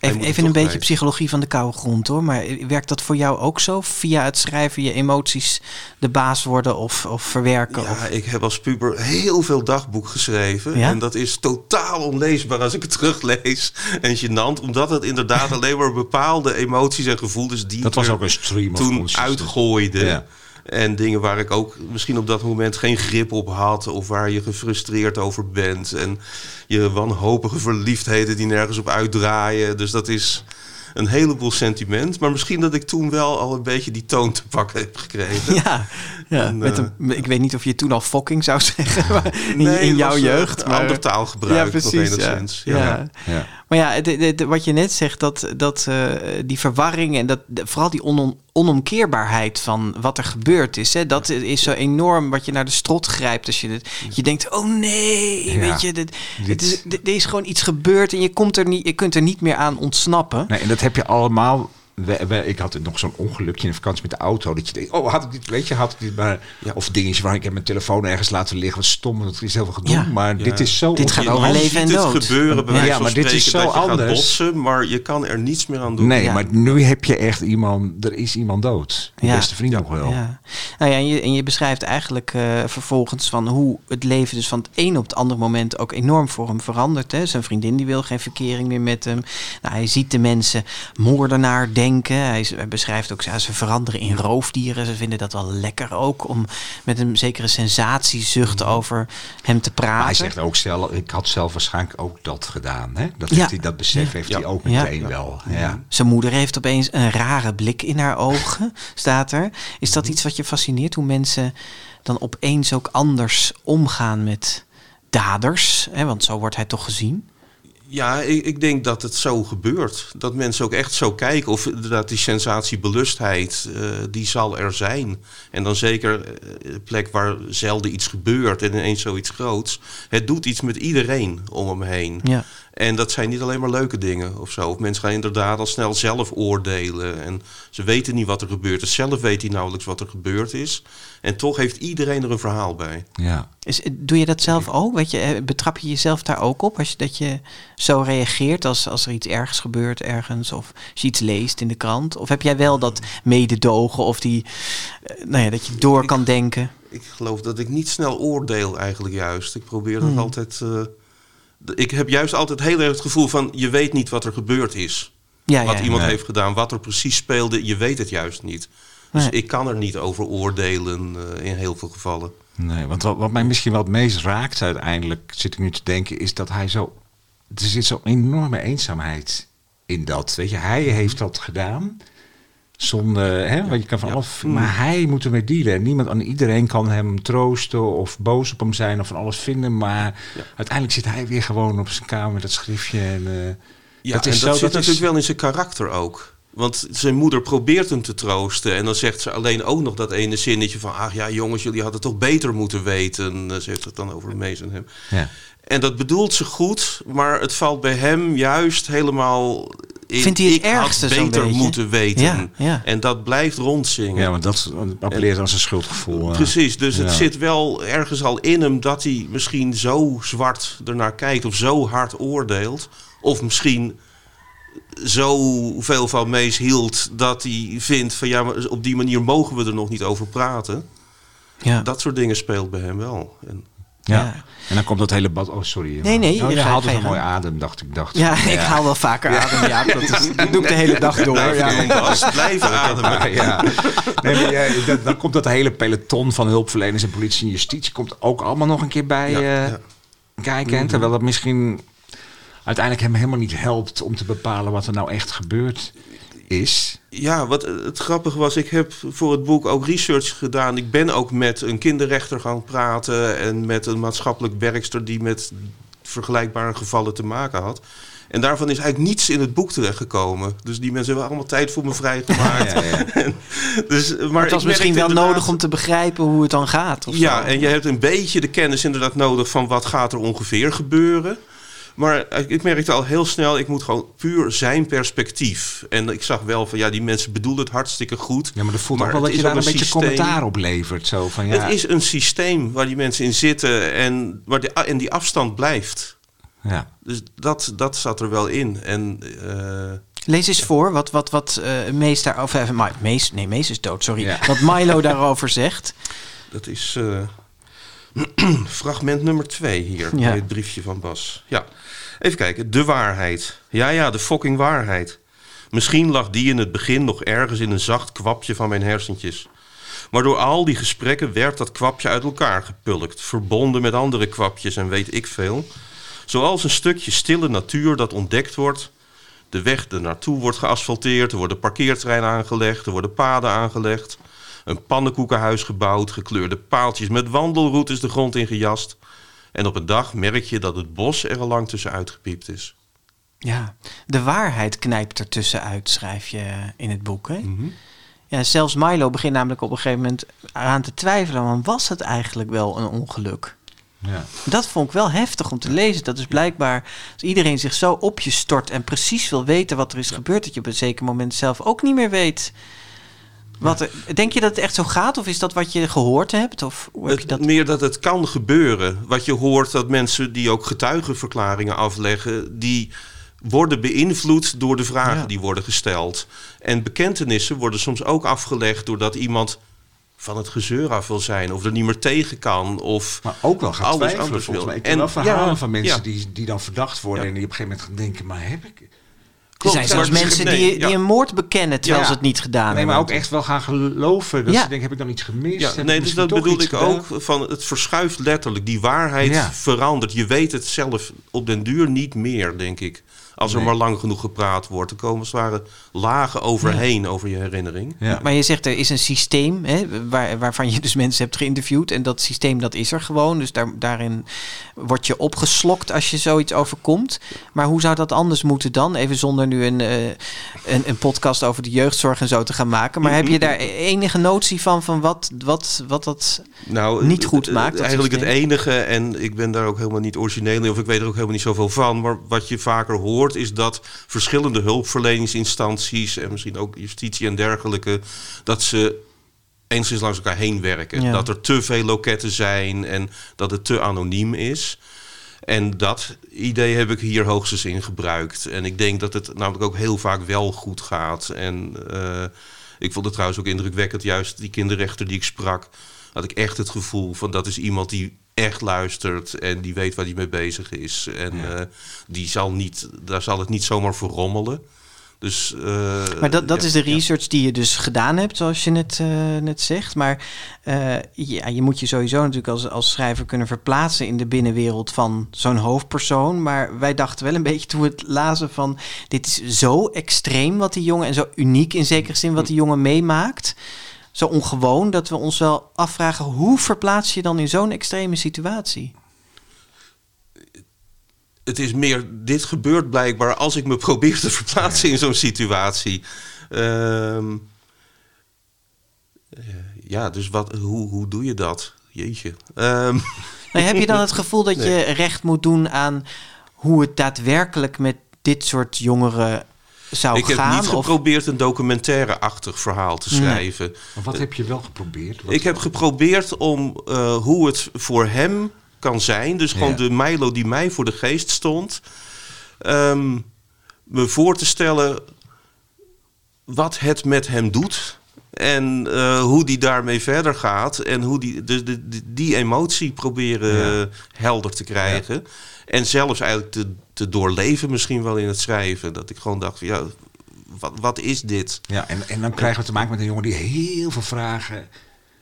[SPEAKER 3] Even, even een beetje psychologie van de koude grond hoor. Maar werkt dat voor jou ook zo? Via het schrijven je emoties de baas worden of, of verwerken?
[SPEAKER 4] Ja,
[SPEAKER 3] Of...
[SPEAKER 4] ik heb als puber heel veel dagboek geschreven.
[SPEAKER 3] Ja?
[SPEAKER 4] En dat is totaal onleesbaar als ik het teruglees. En gênant, omdat het inderdaad alleen maar bepaalde emoties en gevoelens die
[SPEAKER 2] Dat was ook een stream
[SPEAKER 4] toen uitgooide.
[SPEAKER 2] Ja.
[SPEAKER 4] En dingen waar ik ook misschien op dat moment geen grip op had. Of waar je gefrustreerd over bent. En je wanhopige verliefdheden die nergens op uitdraaien. Dus dat is een heleboel sentiment. Maar misschien dat ik toen wel al een beetje die toon te pakken heb gekregen.
[SPEAKER 3] Ja, ja
[SPEAKER 4] En,
[SPEAKER 3] met
[SPEAKER 4] eh,
[SPEAKER 3] een, ik weet niet of je toen al fucking zou zeggen maar in,
[SPEAKER 4] Nee,
[SPEAKER 3] in
[SPEAKER 4] het
[SPEAKER 3] jouw
[SPEAKER 4] was, eh,
[SPEAKER 3] jeugd.
[SPEAKER 4] een
[SPEAKER 3] Maar,
[SPEAKER 4] ander taalgebruik
[SPEAKER 3] ja,
[SPEAKER 4] nog
[SPEAKER 3] precies. Ja.
[SPEAKER 4] enigszins.
[SPEAKER 3] Ja.
[SPEAKER 4] Ja.
[SPEAKER 2] Ja.
[SPEAKER 3] Maar ja, de, de- de- wat je net zegt, dat, dat eh, die verwarring en dat, vooral die onom- onomkeerbaarheid van wat er gebeurd is, hè, dat is zo enorm wat je naar de strot grijpt als je het. Je denkt, oh nee,
[SPEAKER 2] Ja.
[SPEAKER 3] weet je, dit, is, dit- er is gewoon iets gebeurd en je, komt er niet, je kunt er niet meer aan ontsnappen.
[SPEAKER 2] Nee, en dat heb je allemaal. We, we- ik had nog zo'n ongelukje in de vakantie met de auto. Dat je denkt, oh, had ik dit, weet je, had ik dit maar.
[SPEAKER 4] Ja.
[SPEAKER 2] Of dingetje waar ik heb mijn telefoon ergens laten liggen. Wat stom, dat is heel veel gedoe.
[SPEAKER 3] Ja.
[SPEAKER 2] Maar
[SPEAKER 4] Ja.
[SPEAKER 2] dit is zo...
[SPEAKER 3] Dit gaat over leven en dood.
[SPEAKER 4] het gebeuren bij
[SPEAKER 2] Ja,
[SPEAKER 4] wijze van
[SPEAKER 2] maar dit is
[SPEAKER 4] spreken
[SPEAKER 2] zo
[SPEAKER 4] dat je gaat
[SPEAKER 2] anders.
[SPEAKER 4] botsen, maar je kan er niets meer aan doen.
[SPEAKER 2] Nee,
[SPEAKER 3] Ja.
[SPEAKER 2] maar nu heb je echt iemand... Er is iemand dood. Je
[SPEAKER 3] Ja.
[SPEAKER 2] beste vriend nog wel.
[SPEAKER 3] Ja. Nou ja, en je, en je beschrijft eigenlijk eh, vervolgens van hoe het leven dus van het een op het andere moment ook enorm voor hem verandert. Hè. Zijn vriendin die wil geen verkering meer met hem. Nou, hij ziet de mensen moordenaar denken. Hij, is- hij beschrijft ook, ja, ze veranderen in roofdieren. Ze vinden dat wel lekker ook om met een zekere sensatiezucht over hem te praten.
[SPEAKER 2] Maar hij zegt ook zelf, ik had zelf waarschijnlijk ook dat gedaan. Hè? Dat,
[SPEAKER 3] Ja.
[SPEAKER 2] heeft hij, dat besef heeft
[SPEAKER 4] Ja.
[SPEAKER 2] hij ook
[SPEAKER 3] Ja.
[SPEAKER 2] meteen wel. Ja.
[SPEAKER 3] Zijn moeder heeft opeens een rare blik in haar ogen, staat er. Is dat iets wat je fascineert? Hoe mensen dan opeens ook anders omgaan met daders? Hè? Want zo wordt hij toch gezien.
[SPEAKER 4] Ja, ik, ik denk dat het zo gebeurt. Dat mensen ook echt zo kijken. Of inderdaad die sensatiebelusheid, eh die zal er zijn. En dan zeker eh, een plek waar zelden iets gebeurt en ineens zoiets groots. Het doet iets met iedereen om hem heen.
[SPEAKER 3] Ja.
[SPEAKER 4] En dat zijn niet alleen maar leuke dingen of zo. Of mensen gaan inderdaad al snel zelf oordelen. En ze weten niet wat er gebeurd is. Zelf weet hij nauwelijks wat er gebeurd is. En toch heeft iedereen er een verhaal bij.
[SPEAKER 2] Ja.
[SPEAKER 3] Is, doe je dat zelf ook? Weet je, eh, betrap je jezelf daar ook op? Als je, dat je zo reageert als, als er iets ergens gebeurt ergens? Of als je iets leest in de krant? Of heb jij wel dat mededogen of die, eh, nou ja, dat je door kan denken?
[SPEAKER 4] Ik geloof dat ik niet snel oordeel eigenlijk juist. Ik probeer dat
[SPEAKER 3] Hmm.
[SPEAKER 4] altijd... eh, ik heb juist altijd heel erg het gevoel van... je weet niet wat er gebeurd is.
[SPEAKER 3] Ja,
[SPEAKER 4] wat
[SPEAKER 3] ja.
[SPEAKER 4] iemand
[SPEAKER 2] Nee.
[SPEAKER 4] heeft gedaan, wat er precies speelde. Je weet het juist niet. Dus
[SPEAKER 3] Nee.
[SPEAKER 4] ik kan er niet over oordelen eh, in heel veel gevallen.
[SPEAKER 2] Nee, want wat, wat mij misschien wel het meest raakt uiteindelijk, zit ik nu te denken, is dat hij zo... Er zit zo'n enorme eenzaamheid in dat. Weet je, hij heeft dat gedaan. Zonder, hè, want je kan van
[SPEAKER 4] Ja.
[SPEAKER 2] alles... Maar hij moet ermee dealen. En niemand aan iedereen kan hem troosten of boos op hem zijn of van alles vinden. Maar
[SPEAKER 4] Ja.
[SPEAKER 2] uiteindelijk zit hij weer gewoon op zijn kamer met dat schriftje. En, eh,
[SPEAKER 4] Ja,
[SPEAKER 2] dat
[SPEAKER 4] en
[SPEAKER 2] is
[SPEAKER 4] dat
[SPEAKER 2] zo,
[SPEAKER 4] zit
[SPEAKER 2] dat
[SPEAKER 4] natuurlijk
[SPEAKER 2] is,
[SPEAKER 4] wel in zijn karakter ook. Want zijn moeder probeert hem te troosten. En dan zegt ze alleen ook nog dat ene zinnetje van... ach ja, jongens, jullie hadden toch beter moeten weten. Eh, Ze heeft het dan over Mees en hem.
[SPEAKER 2] Ja.
[SPEAKER 4] En dat bedoelt ze goed, maar het valt bij hem juist helemaal.
[SPEAKER 3] Vindt hij het
[SPEAKER 4] ik had
[SPEAKER 3] ergste zo'n
[SPEAKER 4] beter moeten weten.
[SPEAKER 3] Ja, ja.
[SPEAKER 4] En dat blijft rondzingen.
[SPEAKER 2] ja, want dat appelleert aan zijn schuldgevoel. eh.
[SPEAKER 4] Precies, dus het zit wel ergens al in hem dat hij misschien zo zwart ernaar kijkt of zo hard oordeelt. Of misschien zo veel van Mees hield dat hij vindt van ja, maar op die manier mogen we er nog niet over praten.
[SPEAKER 3] Ja.
[SPEAKER 4] Dat soort dingen speelt bij hem wel. En
[SPEAKER 2] Ja.
[SPEAKER 3] Ja.
[SPEAKER 2] En dan komt dat hele bad. Oh, sorry.
[SPEAKER 3] Nee, nee,
[SPEAKER 2] Oh,
[SPEAKER 3] je
[SPEAKER 2] je zo'n mooi adem, dacht ik. Dacht,
[SPEAKER 3] Ja, ik haal wel vaker adem, ja. Dat, is, dat doe ik de hele dag door. Ja.
[SPEAKER 4] Blijven ademen.
[SPEAKER 2] Ja. Nee, maar jij- dat- dan komt dat hele peloton van hulpverleners en politie en justitie komt ook allemaal nog een keer bij
[SPEAKER 4] Ja,
[SPEAKER 2] eh,
[SPEAKER 4] ja.
[SPEAKER 2] kijken. hè, Terwijl dat misschien uiteindelijk hem helemaal niet helpt om te bepalen wat er nou echt gebeurd is.
[SPEAKER 4] Ja, wat het grappige was, ik heb voor het boek ook research gedaan. Ik ben ook met een kinderrechter gaan praten en met een maatschappelijk werkster die met vergelijkbare gevallen te maken had. En daarvan is eigenlijk niets in het boek terechtgekomen. Dus die mensen hebben allemaal tijd voor me vrijgemaakt.
[SPEAKER 2] Ja, ja.
[SPEAKER 4] dus, maar
[SPEAKER 3] Maar het was misschien wel nodig om te begrijpen hoe het dan gaat. Of
[SPEAKER 4] Ja,
[SPEAKER 3] zo.
[SPEAKER 4] en je hebt een beetje de kennis inderdaad nodig van wat gaat er ongeveer gebeuren. Maar ik- ik merkte al heel snel, ik moet gewoon puur zijn perspectief. En ik zag wel van, ja, die mensen bedoelen het hartstikke goed.
[SPEAKER 2] Ja, maar dat voelt
[SPEAKER 4] Maar
[SPEAKER 2] ook wel dat je daar een
[SPEAKER 4] een
[SPEAKER 2] beetje
[SPEAKER 4] systeem.
[SPEAKER 2] commentaar op levert. Zo van, ja,
[SPEAKER 4] Het is een systeem waar die mensen in zitten en, waar die, en die afstand blijft.
[SPEAKER 2] ja.
[SPEAKER 4] Dus dat, dat zat er wel in. En eh,
[SPEAKER 3] Lees eens voor wat, wat, wat eh, Mees daarover... eh, Mees, nee, Mees is dood, sorry.
[SPEAKER 2] Ja.
[SPEAKER 3] Wat Milo daarover zegt.
[SPEAKER 4] dat is eh, fragment nummer twee hier,
[SPEAKER 3] Ja.
[SPEAKER 4] bij het briefje van Bas. Ja, even kijken. De waarheid. Ja, ja, de fucking waarheid. Misschien lag die in het begin nog ergens in een zacht kwapje van mijn hersentjes. Maar door al die gesprekken werd dat kwapje uit elkaar gepulkt, verbonden met andere kwapjes en weet ik veel. Zoals een stukje stille natuur dat ontdekt wordt. De weg er naartoe wordt geasfalteerd, er worden parkeerterreinen aangelegd, er worden paden aangelegd. Een pannenkoekenhuis gebouwd, gekleurde paaltjes met wandelroutes de grond in gejast. En op een dag merk je dat het bos er al lang tussenuit gepiept is.
[SPEAKER 3] Ja, de waarheid knijpt er tussenuit, schrijf je in het boek. Hè?
[SPEAKER 4] Mhm.
[SPEAKER 3] Ja, zelfs Milo begint namelijk op een gegeven moment aan te twijfelen. Want was het eigenlijk wel een ongeluk?
[SPEAKER 2] Ja.
[SPEAKER 3] Dat vond ik wel heftig om te lezen. Dat is blijkbaar als iedereen zich zo op je stort en precies wil weten wat er is gebeurd, dat je op een zeker moment zelf ook niet meer weet. Wat denk je dat het echt zo gaat? Of is dat wat je gehoord hebt? Of hoe heb je
[SPEAKER 4] Het,
[SPEAKER 3] dat?
[SPEAKER 4] Meer dat het kan gebeuren. Wat je hoort dat mensen die ook getuigenverklaringen afleggen, die worden beïnvloed door de vragen
[SPEAKER 3] Ja.
[SPEAKER 4] die worden gesteld. En bekentenissen worden soms ook afgelegd doordat iemand van het gezeur af wil zijn of er niet meer tegen kan. Of
[SPEAKER 2] Maar ook wel gaat
[SPEAKER 4] Alles
[SPEAKER 2] twijfelen
[SPEAKER 4] anders
[SPEAKER 2] volgens
[SPEAKER 4] wil.
[SPEAKER 2] mij. Ik ken
[SPEAKER 4] En-
[SPEAKER 2] wel verhalen
[SPEAKER 4] ja,
[SPEAKER 2] van mensen
[SPEAKER 4] ja.
[SPEAKER 2] die, die dan verdacht worden...
[SPEAKER 4] Ja.
[SPEAKER 2] en die op een gegeven moment gaan denken... maar heb ik...
[SPEAKER 3] Er zijn zelfs mensen
[SPEAKER 4] nee,
[SPEAKER 3] die,
[SPEAKER 4] ja.
[SPEAKER 3] die een moord bekennen terwijl
[SPEAKER 2] Ja.
[SPEAKER 3] ze het niet gedaan
[SPEAKER 2] Nee,
[SPEAKER 3] hebben.
[SPEAKER 2] maar ook echt wel gaan geloven. Dat
[SPEAKER 3] Ja.
[SPEAKER 2] ze denken, heb ik dan iets gemist?
[SPEAKER 4] Ja, nee, dus dat bedoel ik
[SPEAKER 2] gedaan?
[SPEAKER 4] ook. Van het verschuift letterlijk. Die waarheid
[SPEAKER 2] Ja.
[SPEAKER 4] verandert. Je weet het zelf op den duur niet meer, denk ik. Als er
[SPEAKER 2] Nee.
[SPEAKER 4] maar lang genoeg gepraat wordt. Er komen als het ware lagen overheen over je herinnering.
[SPEAKER 2] Ja.
[SPEAKER 3] Maar je zegt er is een systeem hè, waar, waarvan je dus mensen hebt geïnterviewd. En dat systeem dat is er gewoon. Dus daar, daarin word je opgeslokt als je zoiets overkomt. Maar hoe zou dat anders moeten dan? Even zonder nu een, eh, een, een podcast over de jeugdzorg en zo te gaan maken. Maar heb je daar enige notie van, van wat, wat, wat dat...
[SPEAKER 4] Nou,
[SPEAKER 3] Niet goed
[SPEAKER 4] eh,
[SPEAKER 3] maakt, dat
[SPEAKER 4] Eigenlijk het enige, en ik ben daar ook helemaal niet origineel in, of ik weet er ook helemaal niet zoveel van. Maar wat je vaker hoort, is dat verschillende hulpverleningsinstanties en misschien ook justitie en dergelijke, dat ze enigszins langs elkaar heen werken.
[SPEAKER 3] Ja.
[SPEAKER 4] Dat er te veel loketten zijn en dat het te anoniem is. En dat idee heb ik hier hoogstens in gebruikt. En ik denk dat het namelijk ook heel vaak wel goed gaat. En eh, ik vond het trouwens ook indrukwekkend, juist die kinderrechter die ik sprak, had ik echt het gevoel van dat is iemand die echt luistert en die weet waar hij mee bezig is. En eh, die zal niet, daar zal het niet zomaar voor rommelen. Dus, eh,
[SPEAKER 3] Maar dat, dat
[SPEAKER 4] ja,
[SPEAKER 3] is de
[SPEAKER 4] ja.
[SPEAKER 3] research die je dus gedaan hebt, zoals je net, eh, net zegt. Maar ja, je moet je sowieso natuurlijk als, als schrijver kunnen verplaatsen in de binnenwereld van zo'n hoofdpersoon. Maar wij dachten wel een beetje toen we het lazen van... dit is zo extreem wat die jongen... en zo uniek in zekere zin wat die jongen meemaakt. Zo ongewoon dat we ons wel afvragen... hoe verplaats je dan in zo'n extreme situatie?
[SPEAKER 4] het is meer, dit gebeurt blijkbaar als ik me probeer te verplaatsen in zo'n situatie. Ehm, eh, ja, dus wat, hoe, hoe doe je dat? Jeetje.
[SPEAKER 3] Nou, heb je dan het gevoel dat je recht moet doen aan hoe het daadwerkelijk met dit soort jongeren zou
[SPEAKER 4] ik heb
[SPEAKER 3] gaan?
[SPEAKER 4] niet
[SPEAKER 3] of-
[SPEAKER 4] geprobeerd een documentaire-achtig verhaal te
[SPEAKER 3] Nee.
[SPEAKER 4] schrijven.
[SPEAKER 2] Maar wat heb je wel geprobeerd? Wat-
[SPEAKER 4] Ik heb geprobeerd om eh, hoe het voor hem kan zijn. Dus gewoon
[SPEAKER 2] Ja.
[SPEAKER 4] de Milo die mij voor de geest stond. ehm, me voor te stellen wat het met hem doet. En eh, hoe die daarmee verder gaat. En hoe die, dus de, de- die emotie proberen
[SPEAKER 2] Ja.
[SPEAKER 4] helder te krijgen. En zelfs eigenlijk te, te doorleven misschien wel in het schrijven. Dat ik gewoon dacht, ja, wat, wat is dit?
[SPEAKER 2] Ja, en, en dan krijgen we te maken met een jongen die heel veel vragen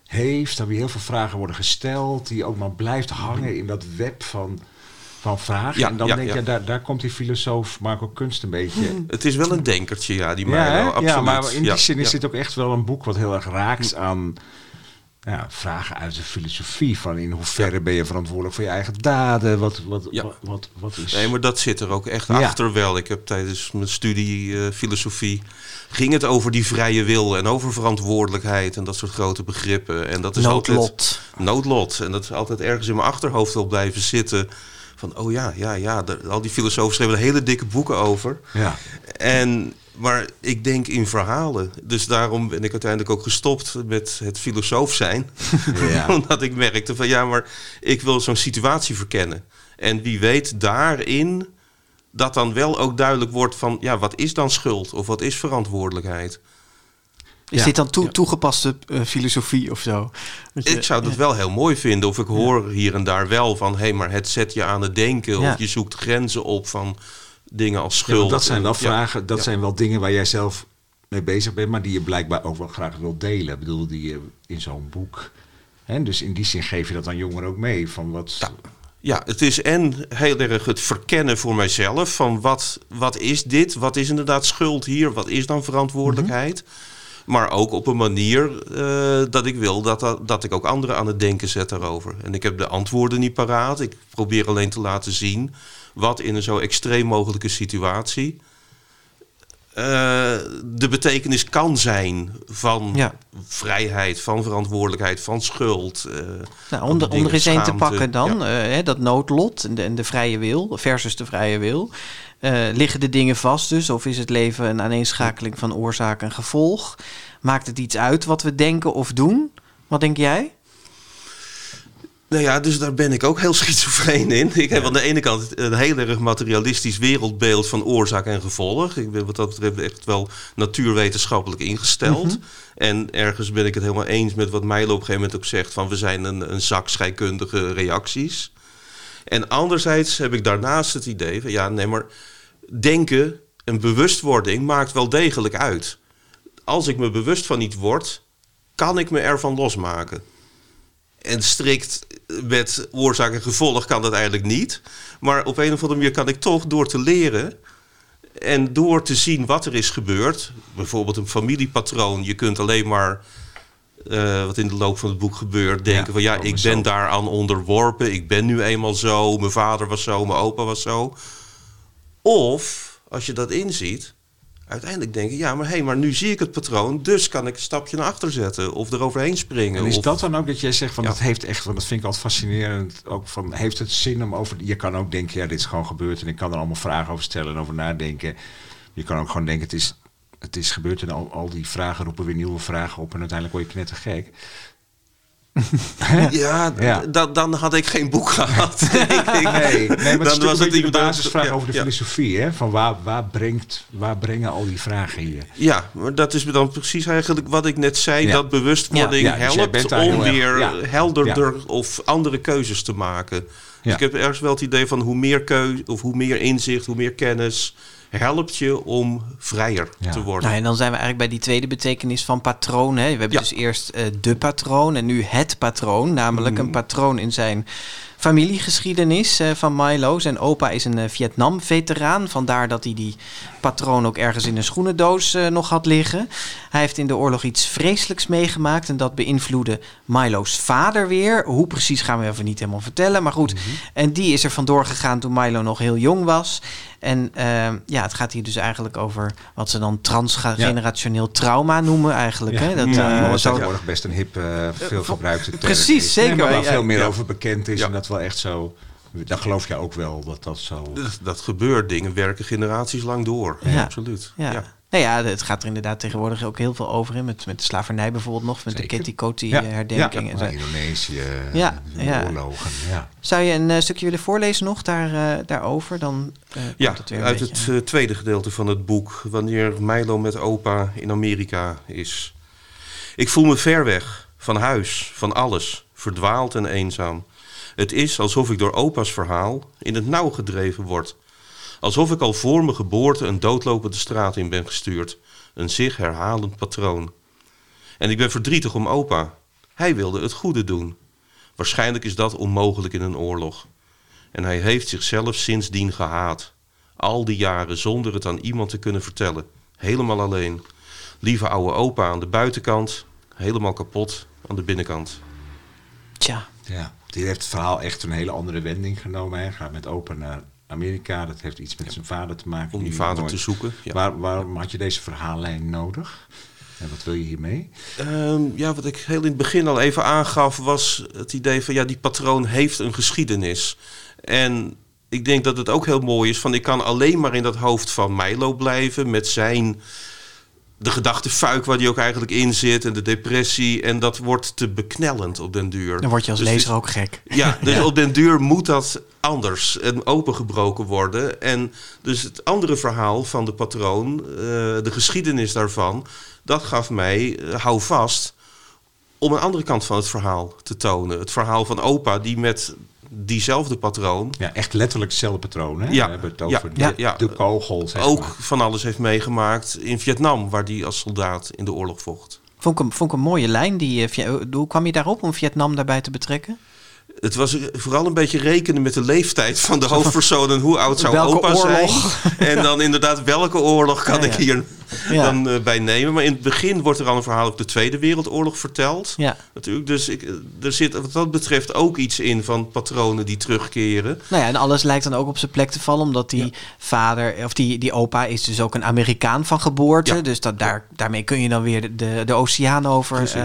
[SPEAKER 2] heeft. Dan weer heel veel vragen worden gesteld. Die ook maar blijft hangen in dat web van, van vragen.
[SPEAKER 4] Ja,
[SPEAKER 2] en dan
[SPEAKER 4] ja,
[SPEAKER 2] denk je,
[SPEAKER 4] ja.
[SPEAKER 2] daar, daar komt die filosoof Marco Kunst een beetje...
[SPEAKER 4] Het is wel een denkertje, ja, die Milo. absoluut.
[SPEAKER 2] ja, maar in die
[SPEAKER 4] Ja,
[SPEAKER 2] zin is
[SPEAKER 4] ja.
[SPEAKER 2] dit ook echt wel een boek wat heel erg raakt aan ja, vragen uit de filosofie. Van in hoeverre ben je verantwoordelijk voor je eigen daden? Wat, wat,
[SPEAKER 4] Ja.
[SPEAKER 2] wat, wat, wat is...
[SPEAKER 4] Nee, maar dat zit er ook echt
[SPEAKER 2] Ja.
[SPEAKER 4] achter wel. Ik heb tijdens mijn studie eh, filosofie ging het over die vrije wil en over verantwoordelijkheid en dat soort grote begrippen. En dat is altijd
[SPEAKER 3] Noodlot.
[SPEAKER 4] noodlot. En dat is altijd ergens in mijn achterhoofd wil blijven zitten. Van, oh ja, ja, ja. al die filosofen schreven er hele dikke boeken over.
[SPEAKER 2] Ja.
[SPEAKER 4] En, maar ik denk in verhalen. Dus daarom ben ik uiteindelijk ook gestopt met het filosoof zijn.
[SPEAKER 2] Ja.
[SPEAKER 4] Omdat ik merkte van ja, maar ik wil zo'n situatie verkennen. En wie weet daarin dat dan wel ook duidelijk wordt van ja, wat is dan schuld of wat is verantwoordelijkheid?
[SPEAKER 3] Is
[SPEAKER 2] Ja.
[SPEAKER 3] dit dan toe- toegepaste eh, filosofie of zo? Je-
[SPEAKER 4] Ik zou dat wel heel mooi vinden. Of ik hoor hier en daar wel van hé, maar het zet je aan het denken.
[SPEAKER 3] Ja.
[SPEAKER 4] Of je zoekt grenzen op van dingen als schuld.
[SPEAKER 2] dat zijn wel
[SPEAKER 4] Ja.
[SPEAKER 2] vragen, dat
[SPEAKER 4] Ja.
[SPEAKER 2] zijn wel dingen waar jij zelf mee bezig bent, maar die je blijkbaar ook wel graag wil delen. Ik bedoel, die je in zo'n boek. Hè, dus in die zin geef je dat aan jongeren ook mee. Van wat,
[SPEAKER 4] Ja. Ja, het is en heel erg het verkennen voor mijzelf van wat, wat is dit? Wat is inderdaad schuld hier? Wat is dan verantwoordelijkheid? Maar ook op een manier eh, dat ik wil dat, dat, ik ook anderen aan het denken zet daarover. En ik heb de antwoorden niet paraat. Ik probeer alleen te laten zien wat in een zo extreem mogelijke situatie de betekenis kan zijn van
[SPEAKER 3] Ja.
[SPEAKER 4] vrijheid, van verantwoordelijkheid, van schuld. eh,
[SPEAKER 3] Nou, onder,
[SPEAKER 4] de
[SPEAKER 3] onder eens één te pakken dan,
[SPEAKER 4] Ja.
[SPEAKER 3] eh, hè, dat noodlot en de, en de vrije wil versus de vrije wil. Eh, liggen de dingen vast dus, of is het leven een aaneenschakeling van oorzaak en gevolg? Maakt het iets uit wat we denken of doen? Wat denk jij?
[SPEAKER 4] Nou ja, dus daar ben ik ook heel schizofreen in. Ik heb aan de ene kant een heel erg materialistisch wereldbeeld van oorzaak en gevolg. Ik ben wat dat betreft echt wel natuurwetenschappelijk ingesteld. En ergens ben ik het helemaal eens met wat Milo op een gegeven moment ook zegt: van we zijn een, een zak scheikundige reacties. En anderzijds heb ik daarnaast het idee van ja, nee, maar denken en bewustwording maakt wel degelijk uit. Als ik me bewust van iets word, kan ik me ervan losmaken. En strikt met oorzaak en gevolg kan dat eigenlijk niet. Maar op een of andere manier kan ik toch door te leren en door te zien wat er is gebeurd, bijvoorbeeld een familiepatroon, je kunt alleen maar eh, wat in de loop van het boek gebeurt, denken
[SPEAKER 2] Ja,
[SPEAKER 4] van ja, ik ben daaraan onderworpen, ik ben nu eenmaal zo, mijn vader was zo, mijn opa was zo. Of als je dat inziet, uiteindelijk denken, ja, maar hé, hey, maar nu zie ik het patroon, dus kan ik een stapje naar achter zetten of eroverheen springen.
[SPEAKER 2] En is
[SPEAKER 4] of,
[SPEAKER 2] dat dan ook dat jij zegt van
[SPEAKER 4] Ja.
[SPEAKER 2] dat heeft echt, want dat vind ik altijd fascinerend. Ook van heeft het zin om over. Je kan ook denken, ja, dit is gewoon gebeurd en ik kan er allemaal vragen over stellen en over nadenken. Je kan ook gewoon denken, het is, het is gebeurd en al, al die vragen roepen weer nieuwe vragen op en uiteindelijk word je knettergek.
[SPEAKER 4] Ja,
[SPEAKER 2] Ja.
[SPEAKER 4] da- dan had ik geen boek gehad.
[SPEAKER 2] Nee, nee maar het is
[SPEAKER 4] Dan was
[SPEAKER 2] de
[SPEAKER 4] inderdaad-
[SPEAKER 2] basisvraag
[SPEAKER 4] ja,
[SPEAKER 2] over de
[SPEAKER 4] ja.
[SPEAKER 2] filosofie. Hè? Van waar, waar, brengt, waar brengen al die vragen hier?
[SPEAKER 4] Ja, maar dat is dan precies eigenlijk wat ik net zei. Dat bewustwording
[SPEAKER 2] dus
[SPEAKER 4] helpt om weer helderder of andere keuzes te maken. Dus ik heb ergens wel het idee van hoe meer keuze of hoe meer inzicht, hoe meer kennis helpt je om vrijer
[SPEAKER 2] Ja.
[SPEAKER 4] te worden.
[SPEAKER 3] Nou, en dan zijn we eigenlijk bij die tweede betekenis van patroon. Hè. We hebben
[SPEAKER 4] Ja.
[SPEAKER 3] dus eerst eh, de patroon en nu het patroon. Namelijk
[SPEAKER 4] Mhm.
[SPEAKER 3] een patroon in zijn familiegeschiedenis eh, van Milo. Zijn opa is een eh, Vietnam-veteraan. Vandaar dat hij die patroon ook ergens in een schoenendoos eh, nog had liggen. Hij heeft in de oorlog iets vreselijks meegemaakt. En dat beïnvloedde Milo's vader weer. Hoe precies gaan we even niet helemaal vertellen. Maar goed, en die is er vandoor gegaan toen Milo nog heel jong was. En eh, ja, het gaat hier dus eigenlijk over wat ze dan transgenerationeel trauma noemen eigenlijk. Hè? Dat,
[SPEAKER 2] ja,
[SPEAKER 3] eh, zo-
[SPEAKER 2] tegenwoordig best een hip, eh, veel gebruikte term
[SPEAKER 3] Precies,
[SPEAKER 2] is.
[SPEAKER 3] zeker.
[SPEAKER 2] Nee, maar waar
[SPEAKER 3] Ja,
[SPEAKER 2] veel meer
[SPEAKER 3] ja.
[SPEAKER 2] over bekend is
[SPEAKER 4] Ja.
[SPEAKER 2] en dat wel echt zo... Dan geloof je ook wel dat dat zo...
[SPEAKER 4] Dat, dat gebeurt, dingen werken generaties lang door.
[SPEAKER 3] Ja.
[SPEAKER 4] Absoluut.
[SPEAKER 3] Ja. Nou ja, het gaat er inderdaad tegenwoordig ook heel veel over in. Met, met de slavernij bijvoorbeeld nog, met
[SPEAKER 2] Zeker.
[SPEAKER 3] de Ketty Koti
[SPEAKER 2] Ja,
[SPEAKER 3] herdenking.
[SPEAKER 2] ja,
[SPEAKER 3] en zo.
[SPEAKER 2] Indonesië,
[SPEAKER 3] Ja,
[SPEAKER 2] de
[SPEAKER 3] ja.
[SPEAKER 2] oorlogen. Ja.
[SPEAKER 3] Zou je een eh, stukje willen voorlezen nog daar, eh, daarover? Dan eh,
[SPEAKER 4] Ja,
[SPEAKER 3] het
[SPEAKER 4] uit
[SPEAKER 3] beetje-
[SPEAKER 4] het eh, tweede gedeelte van het boek, wanneer Milo met opa in Amerika is. Ik voel me ver weg, van huis, van alles, verdwaald en eenzaam. Het is alsof ik door opa's verhaal in het nauw gedreven word. Alsof ik al voor mijn geboorte een doodlopende straat in ben gestuurd. Een zich herhalend patroon. En ik ben verdrietig om opa. Hij wilde het goede doen. Waarschijnlijk is dat onmogelijk in een oorlog. En hij heeft zichzelf sindsdien gehaat. Al die jaren zonder het aan iemand te kunnen vertellen. Helemaal alleen. Lieve oude opa aan de buitenkant. Helemaal kapot aan de binnenkant.
[SPEAKER 3] Tja,
[SPEAKER 2] Ja. Die heeft het verhaal echt een hele andere wending genomen. Hij gaat met opa naar Amerika. Dat heeft iets met zijn vader te maken.
[SPEAKER 4] Om die
[SPEAKER 2] Die
[SPEAKER 4] vader
[SPEAKER 2] nooit-
[SPEAKER 4] te zoeken. Ja.
[SPEAKER 2] Waar, waarom had je deze verhaallijn nodig? En wat wil je hiermee?
[SPEAKER 4] Ehm, ja, wat ik heel in het begin al even aangaf, was het idee van ja, die patroon heeft een geschiedenis. En ik denk dat het ook heel mooi is van ik kan alleen maar in dat hoofd van Milo blijven met zijn de gedachtefuik waar die ook eigenlijk in zit en de depressie en dat wordt te beknellend op den duur.
[SPEAKER 3] dan word je als
[SPEAKER 4] Dus
[SPEAKER 3] lezer ook gek.
[SPEAKER 4] Ja, dus op den duur moet dat anders en opengebroken worden. En dus het andere verhaal van de patroon, eh, de geschiedenis daarvan, dat gaf mij, eh, hou vast, om een andere kant van het verhaal te tonen. Het verhaal van opa die met diezelfde patroon
[SPEAKER 2] Ja, echt letterlijk hetzelfde patroon. Hè?
[SPEAKER 4] Ja.
[SPEAKER 2] We hebben het
[SPEAKER 4] Ja.
[SPEAKER 2] over de,
[SPEAKER 4] Ja. Ja.
[SPEAKER 2] de kogel. Zeg
[SPEAKER 4] ook
[SPEAKER 2] maar.
[SPEAKER 4] van alles heeft meegemaakt in Vietnam, waar die als soldaat in de oorlog vocht.
[SPEAKER 3] Vond ik, een, vond ik een mooie lijn. Die, eh, Via- hoe kwam je daarop om Vietnam daarbij te betrekken?
[SPEAKER 4] Het was vooral een beetje rekenen met de leeftijd van de hoofdpersoon en hoe oud zou
[SPEAKER 3] Welke
[SPEAKER 4] opa
[SPEAKER 3] oorlog?
[SPEAKER 4] zijn. En dan inderdaad, welke oorlog kan
[SPEAKER 3] Ja,
[SPEAKER 4] ik hier
[SPEAKER 3] Ja.
[SPEAKER 4] dan eh, bij nemen. Maar in het begin wordt er al een verhaal over de Tweede Wereldoorlog verteld.
[SPEAKER 3] Ja.
[SPEAKER 4] Natuurlijk, dus ik, eh, er zit wat dat betreft ook iets in van patronen die terugkeren.
[SPEAKER 3] Nou ja, en alles lijkt dan ook op zijn plek te vallen, omdat die vader, of die, die opa is dus ook een Amerikaan van geboorte. Dus dat, daar, daarmee kun je dan weer de, de, de oceaan over eh,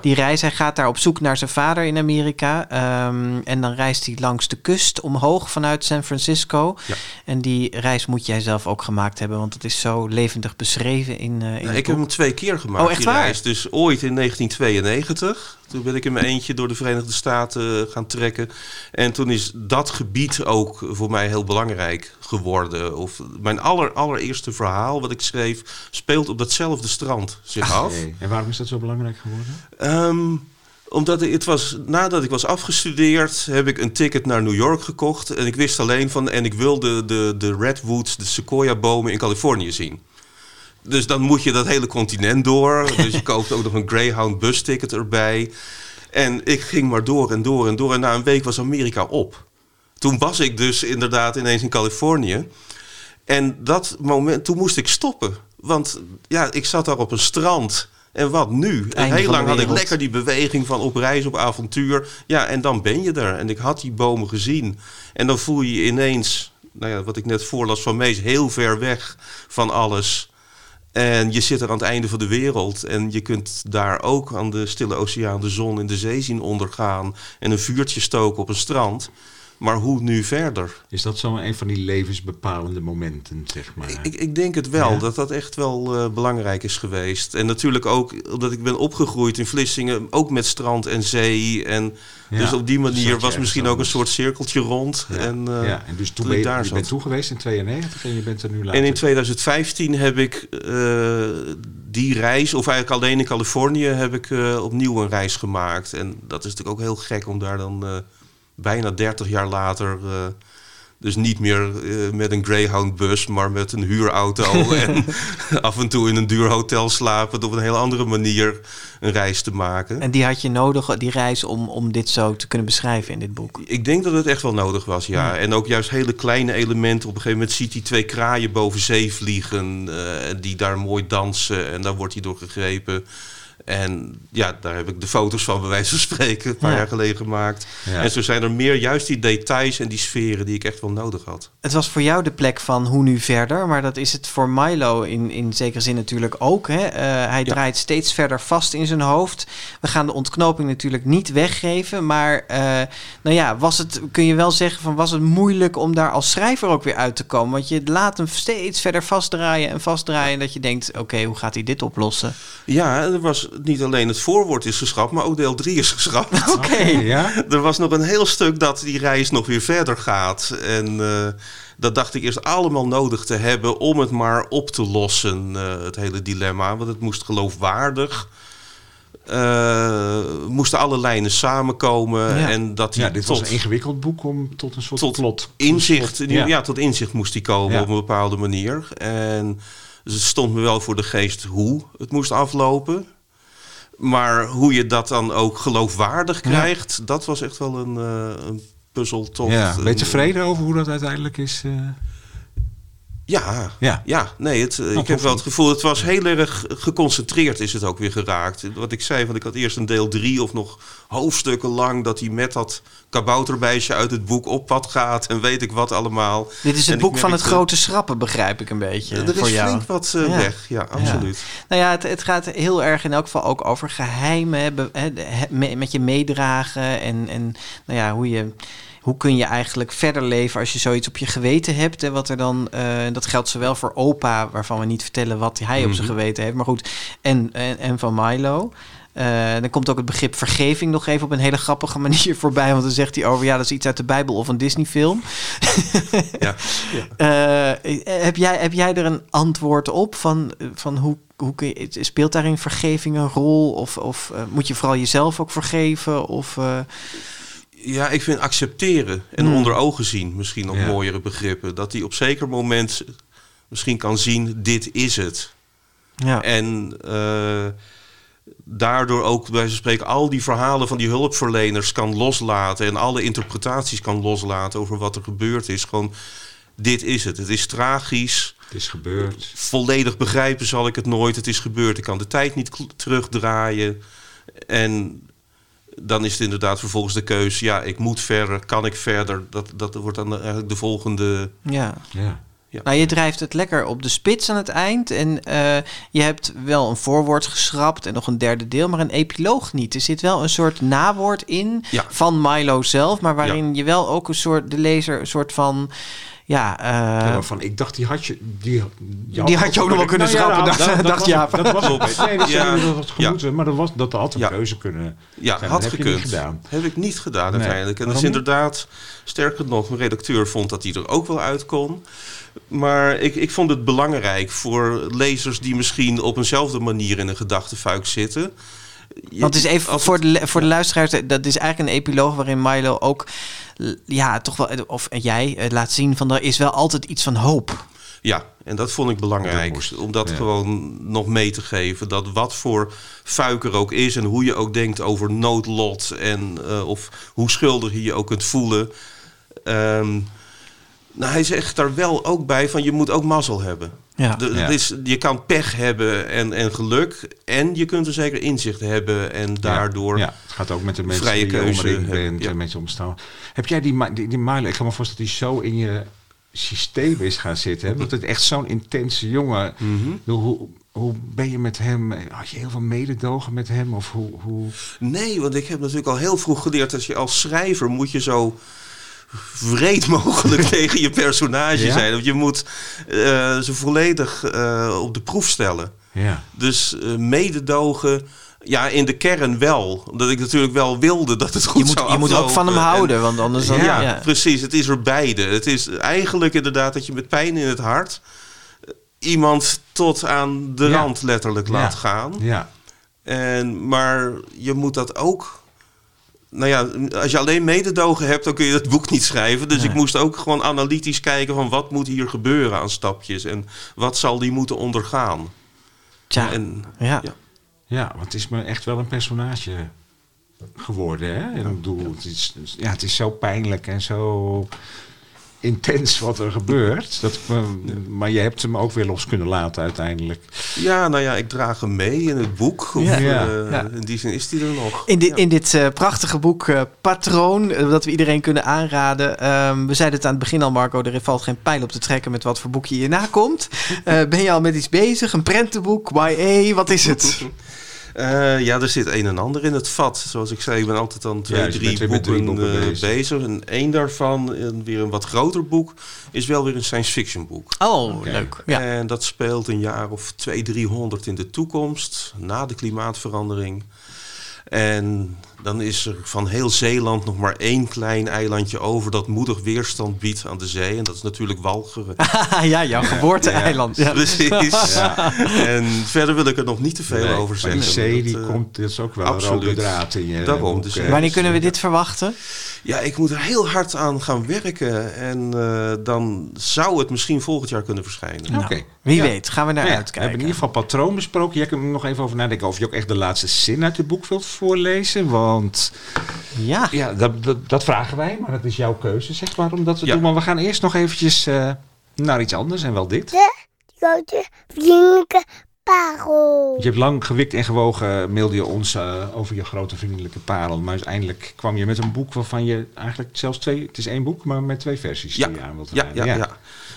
[SPEAKER 3] die reis. Hij gaat daar op zoek naar zijn vader in Amerika. Ehm, en dan reist hij langs de kust omhoog vanuit San Francisco.
[SPEAKER 4] Ja.
[SPEAKER 3] En die reis moet jij zelf ook gemaakt hebben, want het is zo levendig beschreven in, eh in
[SPEAKER 4] Nou, ik heb hem twee keer gemaakt,
[SPEAKER 3] Oh, echt
[SPEAKER 4] die
[SPEAKER 3] waar?
[SPEAKER 4] reis. Dus ooit in 1992. Toen ben ik in mijn eentje door de Verenigde Staten eh, gaan trekken. En toen is dat gebied ook voor mij heel belangrijk geworden. Of mijn aller, allereerste verhaal wat ik schreef... speelt op datzelfde strand zich af.
[SPEAKER 2] En waarom is dat zo belangrijk geworden?
[SPEAKER 4] Ehm, omdat ik- het was, nadat ik was afgestudeerd, heb ik een ticket naar New York gekocht. En ik wist alleen van, en ik wilde de, de redwoods, de sequoia-bomen in Californië zien. Dus dan moet je dat hele continent door. Dus je koopt ook nog een Greyhound busticket erbij. En ik ging maar door en door en door. En na een week was Amerika op. Toen was ik dus inderdaad ineens in Californië. En dat moment, toen moest ik stoppen. Want ja, ik zat daar op een strand. En wat nu? En heel lang had ik lekker die beweging van op reis, op avontuur. Ja, en dan ben je er. En ik had die bomen gezien. En dan voel je je ineens, nou ja, wat ik net voorlas van Mees, heel ver weg van alles. En je zit er aan het einde van de wereld. En je kunt daar ook aan de stille oceaan de zon in de zee zien ondergaan. En een vuurtje stoken op een strand. Maar hoe nu verder?
[SPEAKER 2] Is dat zo een van die levensbepalende momenten, zeg maar?
[SPEAKER 4] Ik, ik denk het wel,
[SPEAKER 2] Ja.
[SPEAKER 4] dat dat echt wel eh, belangrijk is geweest. En natuurlijk ook omdat ik ben opgegroeid in Vlissingen, ook met strand en zee. En
[SPEAKER 2] Ja,
[SPEAKER 4] dus op die manier was misschien ook een soort cirkeltje rond.
[SPEAKER 2] Ja.
[SPEAKER 4] En, eh,
[SPEAKER 2] ja, en dus toen
[SPEAKER 4] toen
[SPEAKER 2] ben je,
[SPEAKER 4] daar
[SPEAKER 2] je bent toegeweest in 92 en je bent er nu later.
[SPEAKER 4] En in 2015 heb ik eh, die reis, of eigenlijk alleen in Californië, heb ik opnieuw een reis gemaakt. En dat is natuurlijk ook heel gek om daar dan bijna 30 jaar later. eh, dus niet meer eh, met een Greyhound-bus, maar met een huurauto. en af en toe in een duur hotel slapen. Op een heel andere manier een reis te maken.
[SPEAKER 3] En die had je nodig, die reis, om, om dit zo te kunnen beschrijven in dit boek.
[SPEAKER 4] Ik denk dat het echt wel nodig was, ja. En ook juist hele kleine elementen. Op een gegeven moment ziet hij twee kraaien boven zee vliegen. eh, die daar mooi dansen. En daar wordt hij door gegrepen. En ja, daar heb ik de foto's van, bij wijze van spreken, een paar
[SPEAKER 3] Ja.
[SPEAKER 4] jaar geleden gemaakt.
[SPEAKER 2] Ja.
[SPEAKER 4] En zo zijn er meer juist die details en die sferen die ik echt wel nodig had.
[SPEAKER 3] Het was voor jou de plek van hoe nu verder, maar dat is het voor Milo in, in zekere zin natuurlijk ook. Hè? Eh, hij
[SPEAKER 4] Ja.
[SPEAKER 3] draait steeds verder vast in zijn hoofd. We gaan de ontknoping natuurlijk niet weggeven, maar eh, nou ja, was het, kun je wel zeggen van was het moeilijk om daar als schrijver ook weer uit te komen? Want je laat hem steeds verder vastdraaien en vastdraaien dat je denkt, oké, hoe gaat hij dit oplossen?
[SPEAKER 4] Ja, er was niet alleen het voorwoord is geschrapt, maar ook deel 3 is geschrapt.
[SPEAKER 3] Oké.
[SPEAKER 2] Ja?
[SPEAKER 4] Er was nog een heel stuk dat die reis nog weer verder gaat. En eh, dat dacht ik eerst allemaal nodig te hebben om het maar op te lossen, eh, het hele dilemma. Want het moest geloofwaardig. eh, moesten alle lijnen samenkomen.
[SPEAKER 3] Ja.
[SPEAKER 4] En dat hij
[SPEAKER 2] Ja, dit was een ingewikkeld boek om tot een soort
[SPEAKER 4] Tot
[SPEAKER 2] plot.
[SPEAKER 4] inzicht,
[SPEAKER 2] tot-
[SPEAKER 4] ja. tot inzicht moest hij komen
[SPEAKER 2] Ja.
[SPEAKER 4] op een bepaalde manier. En dus het stond me wel voor de geest hoe het moest aflopen. Maar hoe je dat dan ook geloofwaardig krijgt, dat was echt wel een, eh, een puzzeltocht.
[SPEAKER 2] Ja,
[SPEAKER 4] Een-
[SPEAKER 2] tevreden over hoe dat uiteindelijk is? eh?
[SPEAKER 4] Ja,
[SPEAKER 2] Ja.
[SPEAKER 4] ja. nee, het, eh, ik
[SPEAKER 2] tof,
[SPEAKER 4] heb wel het gevoel, het was heel erg geconcentreerd is het ook weer geraakt. Wat ik zei, want ik had eerst een deel drie of nog hoofdstukken lang... dat hij met dat kabouterbeestje uit het boek op pad gaat en weet ik wat allemaal.
[SPEAKER 3] Dit is het
[SPEAKER 4] ik
[SPEAKER 3] boek van het grote schrappen, begrijp ik een beetje.
[SPEAKER 4] Er
[SPEAKER 3] voor
[SPEAKER 4] is
[SPEAKER 3] jou.
[SPEAKER 4] flink wat eh,
[SPEAKER 3] Ja.
[SPEAKER 4] weg, ja, absoluut.
[SPEAKER 3] Nou ja, het, het gaat heel erg in elk geval ook over geheimen hè, met je meedragen en, en nou ja, hoe je. Hoe kun je eigenlijk verder leven als je zoiets op je geweten hebt? En wat er dan, eh, dat geldt zowel voor opa, waarvan we niet vertellen wat hij op zijn
[SPEAKER 4] Mhm.
[SPEAKER 3] geweten heeft, maar goed, en, en, en van Milo. Eh, dan komt ook het begrip vergeving nog even op een hele grappige manier voorbij. Want dan zegt hij over, ja, dat is iets uit de Bijbel of een Disney-film.
[SPEAKER 4] Ja.
[SPEAKER 3] Eh, heb, jij, heb jij er een antwoord op van, van hoe, hoe kun je, speelt daarin vergeving een rol? Of, of moet je vooral jezelf ook vergeven? Of,
[SPEAKER 4] Ja, ik vind accepteren en
[SPEAKER 3] Hmm.
[SPEAKER 4] onder ogen zien misschien nog
[SPEAKER 2] Ja.
[SPEAKER 4] mooiere begrippen. Dat hij op zeker moment misschien kan zien, dit is het.
[SPEAKER 3] ja.
[SPEAKER 4] En eh, daardoor ook, bij van spreken, al die verhalen van die hulpverleners kan loslaten. En alle interpretaties kan loslaten over wat er gebeurd is. Gewoon, dit is het. Het is tragisch.
[SPEAKER 2] Het is gebeurd.
[SPEAKER 4] Volledig begrijpen zal ik het nooit. Het is gebeurd. Ik kan de tijd niet terugdraaien. En dan is het inderdaad vervolgens de keuze. Ja, ik moet verder. Kan ik verder? Dat, dat wordt dan eigenlijk de volgende.
[SPEAKER 3] Ja.
[SPEAKER 2] Ja.
[SPEAKER 3] Nou, je drijft het lekker op de spits aan het eind. En eh, je hebt wel een voorwoord geschrapt en nog een derde deel, maar een epiloog niet. Er zit wel een soort nawoord in
[SPEAKER 4] Ja.
[SPEAKER 3] van Milo zelf, maar waarin je wel ook een soort, de lezer een soort van. Ja, eh,
[SPEAKER 2] Ja, waarvan ik dacht, die had je... Die,
[SPEAKER 3] Die had je ook nog wel kunnen schrappen, dacht- dacht
[SPEAKER 2] was-
[SPEAKER 3] Jaap.
[SPEAKER 2] Dat was ook. Nee, dat,
[SPEAKER 4] Ja.
[SPEAKER 2] ja. dat was gemoeten, maar dat, was, dat had een
[SPEAKER 4] Ja.
[SPEAKER 2] keuze kunnen
[SPEAKER 4] Ja,
[SPEAKER 2] zijn.
[SPEAKER 4] had
[SPEAKER 2] Dat
[SPEAKER 4] gekund.
[SPEAKER 2] gedaan.
[SPEAKER 4] Heb ik niet gedaan
[SPEAKER 2] Nee.
[SPEAKER 4] uiteindelijk. En dat is inderdaad, sterker nog, mijn redacteur vond dat hij er ook wel uit kon. Maar ik, ik vond het belangrijk voor lezers die misschien op eenzelfde manier in een gedachtefuik zitten.
[SPEAKER 3] Want het is even voor
[SPEAKER 4] het-
[SPEAKER 3] de, voor de luisteraars, dat is eigenlijk een epiloog waarin Milo ook, ja, toch wel, of jij eh, laat zien van er is wel altijd iets van hoop.
[SPEAKER 4] Ja, en dat vond ik belangrijk. Om dat
[SPEAKER 2] Ja.
[SPEAKER 4] gewoon nog mee te geven. Dat wat voor fuik er ook is en hoe je ook denkt over noodlot. En eh, of hoe schuldig je je ook kunt voelen. Ehm, nou, hij zegt daar wel ook bij van je moet ook mazzel hebben.
[SPEAKER 3] Ja.
[SPEAKER 4] De-
[SPEAKER 2] Ja.
[SPEAKER 4] is, je kan pech hebben en, en geluk. En je kunt een zeker inzicht hebben. En daardoor.
[SPEAKER 2] Ja, het gaat ook met de mensen
[SPEAKER 4] vrije
[SPEAKER 2] die je
[SPEAKER 4] keuze hebben.
[SPEAKER 2] bent
[SPEAKER 4] Ja.
[SPEAKER 2] en met je omstaan. Heb jij die, die, die Milo, ik kan me voorstellen dat hij zo in je systeem is gaan zitten. Hè? Dat het echt zo'n intense jongen.
[SPEAKER 4] Mhm.
[SPEAKER 2] Hoe, hoe ben je met hem? Had je heel veel mededogen met hem? Of hoe, hoe...
[SPEAKER 4] Nee, want ik heb natuurlijk al heel vroeg geleerd dat je als schrijver moet je zo wreed mogelijk tegen je personage
[SPEAKER 2] Ja?
[SPEAKER 4] zijn. Want je moet eh, ze volledig eh, op de proef stellen.
[SPEAKER 2] Ja.
[SPEAKER 4] Dus eh, mededogen, ja, in de kern wel. Omdat ik natuurlijk wel wilde dat het goed
[SPEAKER 3] Je moet,
[SPEAKER 4] zou
[SPEAKER 3] je moet ook van hem.
[SPEAKER 4] En-
[SPEAKER 3] houden, want anders dan...
[SPEAKER 4] ja,
[SPEAKER 3] ja.
[SPEAKER 4] precies. Het is er beide. Het is eigenlijk inderdaad dat je met pijn in het hart iemand tot aan de rand letterlijk laat gaan.
[SPEAKER 2] Ja.
[SPEAKER 4] En, maar je moet dat ook. Nou ja, als je alleen mededogen hebt, dan kun je dat boek niet schrijven. Dus
[SPEAKER 3] Nee.
[SPEAKER 4] ik moest ook gewoon analytisch kijken van wat moet hier gebeuren aan stapjes en wat zal die moeten ondergaan.
[SPEAKER 3] Tja,
[SPEAKER 4] En
[SPEAKER 3] ja.
[SPEAKER 4] ja.
[SPEAKER 2] ja, want het is me echt wel een personage geworden. Hè? En ik bedoel, het is, ja, het is zo pijnlijk en zo intens wat er gebeurt. Dat, me- maar je hebt hem ook weer los kunnen laten uiteindelijk.
[SPEAKER 4] ja, nou ja, ik draag hem mee in het boek. Of,
[SPEAKER 3] Ja.
[SPEAKER 4] eh,
[SPEAKER 3] Ja.
[SPEAKER 4] In die zin is die er nog.
[SPEAKER 3] In,
[SPEAKER 4] Ja.
[SPEAKER 3] in dit eh, prachtige boek eh, Patroon, eh, dat we iedereen kunnen aanraden. Ehm, we zeiden het aan het begin al, Marco, er valt geen pijl op te trekken met wat voor boek je hierna komt. Eh, ben je al met iets bezig? Een prentenboek? YA? Wat is het?
[SPEAKER 4] Eh, ja, er zit een en ander in het vat. Zoals ik zei, ik ben altijd aan twee,
[SPEAKER 2] Ja,
[SPEAKER 4] drie, boeken,
[SPEAKER 2] drie boeken
[SPEAKER 4] eh,
[SPEAKER 2] bezig.
[SPEAKER 4] bezig. En één daarvan, en weer een wat groter boek, is wel weer een science fiction boek.
[SPEAKER 3] Oh, leuk. Ja.
[SPEAKER 4] En dat speelt een jaar of 200, 300 in de toekomst, na de klimaatverandering. En dan is er van heel Zeeland nog maar één klein eilandje over dat moedig weerstand biedt aan de zee. En dat is natuurlijk Walcheren.
[SPEAKER 3] ja, jouw geboorte-eiland. Ja.
[SPEAKER 4] Precies. En verder wil ik er nog niet te veel
[SPEAKER 2] Nee,
[SPEAKER 4] over zeggen.
[SPEAKER 2] Die zee, die
[SPEAKER 4] Dat, eh,
[SPEAKER 2] komt, dat is ook wel een
[SPEAKER 4] absoluut.
[SPEAKER 2] rode draad in je
[SPEAKER 4] Daarom, dus,
[SPEAKER 3] Wanneer kunnen we dit verwachten?
[SPEAKER 4] Ja, ik moet er heel hard aan gaan werken. En eh, dan zou het misschien volgend jaar kunnen verschijnen.
[SPEAKER 2] Oké.
[SPEAKER 3] Nou, Wie
[SPEAKER 2] Ja.
[SPEAKER 3] weet, gaan we naar
[SPEAKER 2] Nou ja, we
[SPEAKER 3] uitkijken.
[SPEAKER 2] hebben in ieder geval patroon besproken. Jij kunt er nog even over nadenken of je ook echt de laatste zin uit het boek wilt voorlezen. Want
[SPEAKER 3] Ja.
[SPEAKER 2] ja, dat, dat, dat vragen wij, maar dat is jouw keuze, zeg maar, om dat te
[SPEAKER 4] Ja.
[SPEAKER 2] doen. Maar we gaan eerst nog eventjes eh, naar iets anders en wel dit.
[SPEAKER 5] grote vriendelijke parel.
[SPEAKER 2] Je hebt lang gewikt en gewogen, mailde je ons eh, over je grote vriendelijke parel. Maar uiteindelijk kwam je met een boek waarvan je eigenlijk zelfs twee... Het is één boek, maar met twee versies
[SPEAKER 4] Ja,
[SPEAKER 2] die je aan wilt
[SPEAKER 4] Ja,
[SPEAKER 2] raden.
[SPEAKER 4] ja, ja.